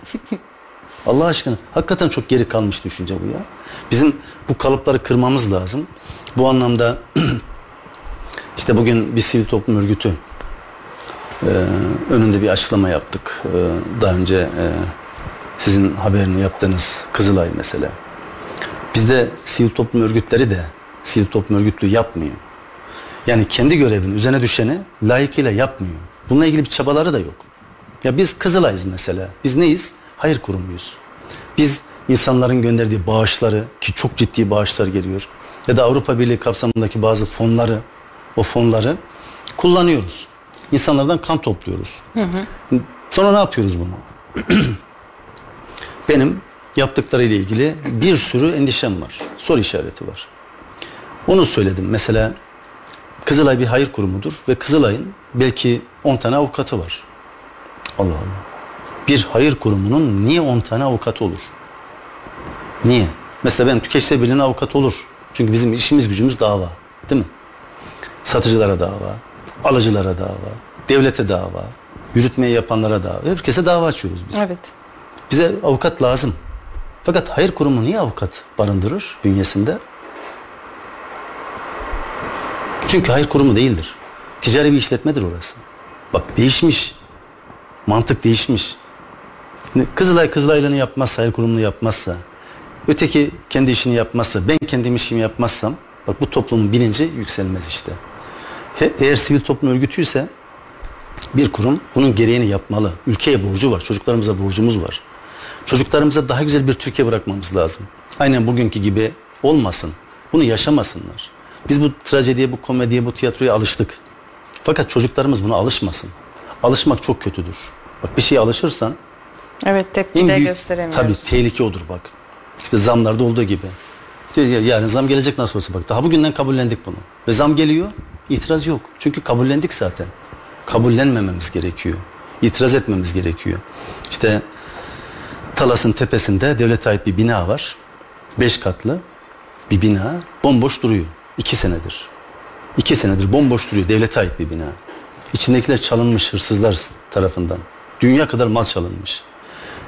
Allah aşkına. Hakikaten çok geri kalmış düşünce bu ya. Bizim bu kalıpları kırmamız lazım. Bu anlamda işte bugün bir sivil toplum örgütü e, önünde bir açıklama yaptık. E, daha önce e, sizin haberini yaptığınız Kızılay mesela. Bizde sivil toplum örgütleri de sivil toplum örgütlüğü yapmıyor. Yani kendi görevini, üzerine düşeni layıkıyla yapmıyor. Bununla ilgili bir çabaları da yok. Ya biz Kızılay'ız mesela. Biz neyiz? Hayır kurumuyuz. Biz insanların gönderdiği bağışları ki çok ciddi bağışlar geliyor ya da Avrupa Birliği kapsamındaki bazı fonları o fonları kullanıyoruz. İnsanlardan kan topluyoruz. Sonra ne yapıyoruz bunu? Benim yaptıklarıyla ilgili bir sürü endişem var. Soru işareti var. Onu söyledim. Mesela Kızılay bir hayır kurumudur ve Kızılay'ın belki 10 tane avukatı var. Allah Allah. Bir hayır kurumunun niye 10 tane avukat olur? Niye? Mesela ben Tükeçler Birliği'nin avukat olur. Çünkü bizim işimiz gücümüz dava. Değil mi? Satıcılara dava, alıcılara dava, devlete dava, yürütmeyi yapanlara dava. Herkese dava açıyoruz biz. Evet. Bize avukat lazım. Fakat hayır kurumu niye avukat barındırır bünyesinde? Çünkü hayır kurumu değildir. Ticari bir işletmedir orası. Bak değişmiş. Mantık değişmiş. Kızılay Kızılay'ını yapmazsa, hayır kurumunu yapmazsa, öteki kendi işini yapmazsa, ben kendi işimi yapmazsam, bak bu toplumun bilinci yükselmez işte. Eğer sivil toplum örgütüyse bir kurum bunun gereğini yapmalı. Ülkeye borcu var, çocuklarımıza borcumuz var. Çocuklarımıza daha güzel bir Türkiye bırakmamız lazım. Aynen bugünkü gibi olmasın. Bunu yaşamasınlar. Biz bu trajediye, bu komediye, bu tiyatroya alıştık. Fakat çocuklarımız buna alışmasın. Alışmak çok kötüdür. Bak bir şeye alışırsan Evet tepki de büyük gösteremiyoruz. tabii tehlike odur bak. İşte zamlarda olduğu gibi. Yarın zam gelecek nasıl olsa bak. Daha bugünden kabullendik bunu. Ve zam geliyor. itiraz yok. Çünkü kabullendik zaten. Kabullenmememiz gerekiyor. İtiraz etmemiz gerekiyor. İşte Talas'ın tepesinde devlete ait bir bina var. Beş katlı bir bina. Bomboş duruyor. İki senedir. İki senedir bomboş duruyor. Devlete ait bir bina. İçindekiler çalınmış hırsızlar tarafından. Dünya kadar mal çalınmış.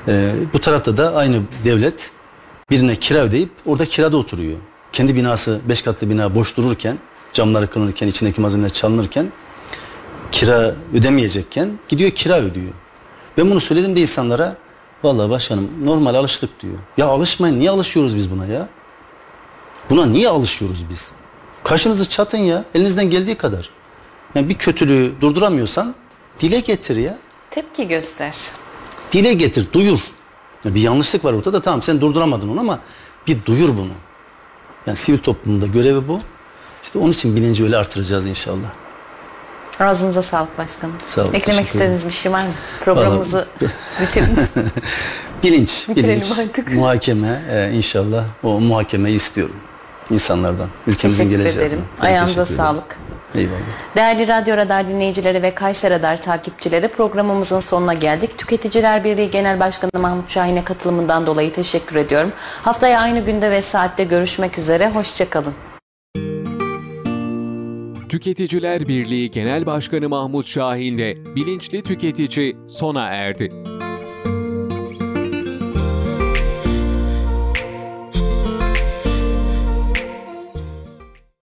Ee, bu tarafta da aynı devlet birine kira ödeyip orada kirada oturuyor. Kendi binası, beş katlı bina boş dururken, camları kırılırken, içindeki malzemeler çalınırken, kira ödemeyecekken gidiyor kira ödüyor. Ben bunu söyledim de insanlara, vallahi başkanım normal alıştık diyor. Ya alışmayın, niye alışıyoruz biz buna ya? Buna niye alışıyoruz biz? Kaşınızı çatın ya, elinizden geldiği kadar. Yani bir kötülüğü durduramıyorsan dile getir ya. Tepki göster. Dile getir, duyur. Bir yanlışlık var ortada tamam sen durduramadın onu ama bir duyur bunu. Yani sivil toplumda görevi bu. İşte onun için bilinci öyle artıracağız inşallah. Ağzınıza sağlık başkanım. Sağ olun, Eklemek istediğiniz bir şey var mı? Programımızı bitirin. Bilinç, Bitirelim bilinç, artık. muhakeme e, inşallah o muhakemeyi istiyorum insanlardan. Ülkemizin Teşekkür geleceği ederim. Ayağınıza teşekkür ederim. sağlık. Eyvallah. Değerli Radyo Radar dinleyicileri ve Kayser Radar takipçileri programımızın sonuna geldik. Tüketiciler Birliği Genel Başkanı Mahmut Şahin'e katılımından dolayı teşekkür ediyorum. Haftaya aynı günde ve saatte görüşmek üzere. Hoşçakalın. Tüketiciler Birliği Genel Başkanı Mahmut Şahin'le Bilinçli Tüketici sona erdi.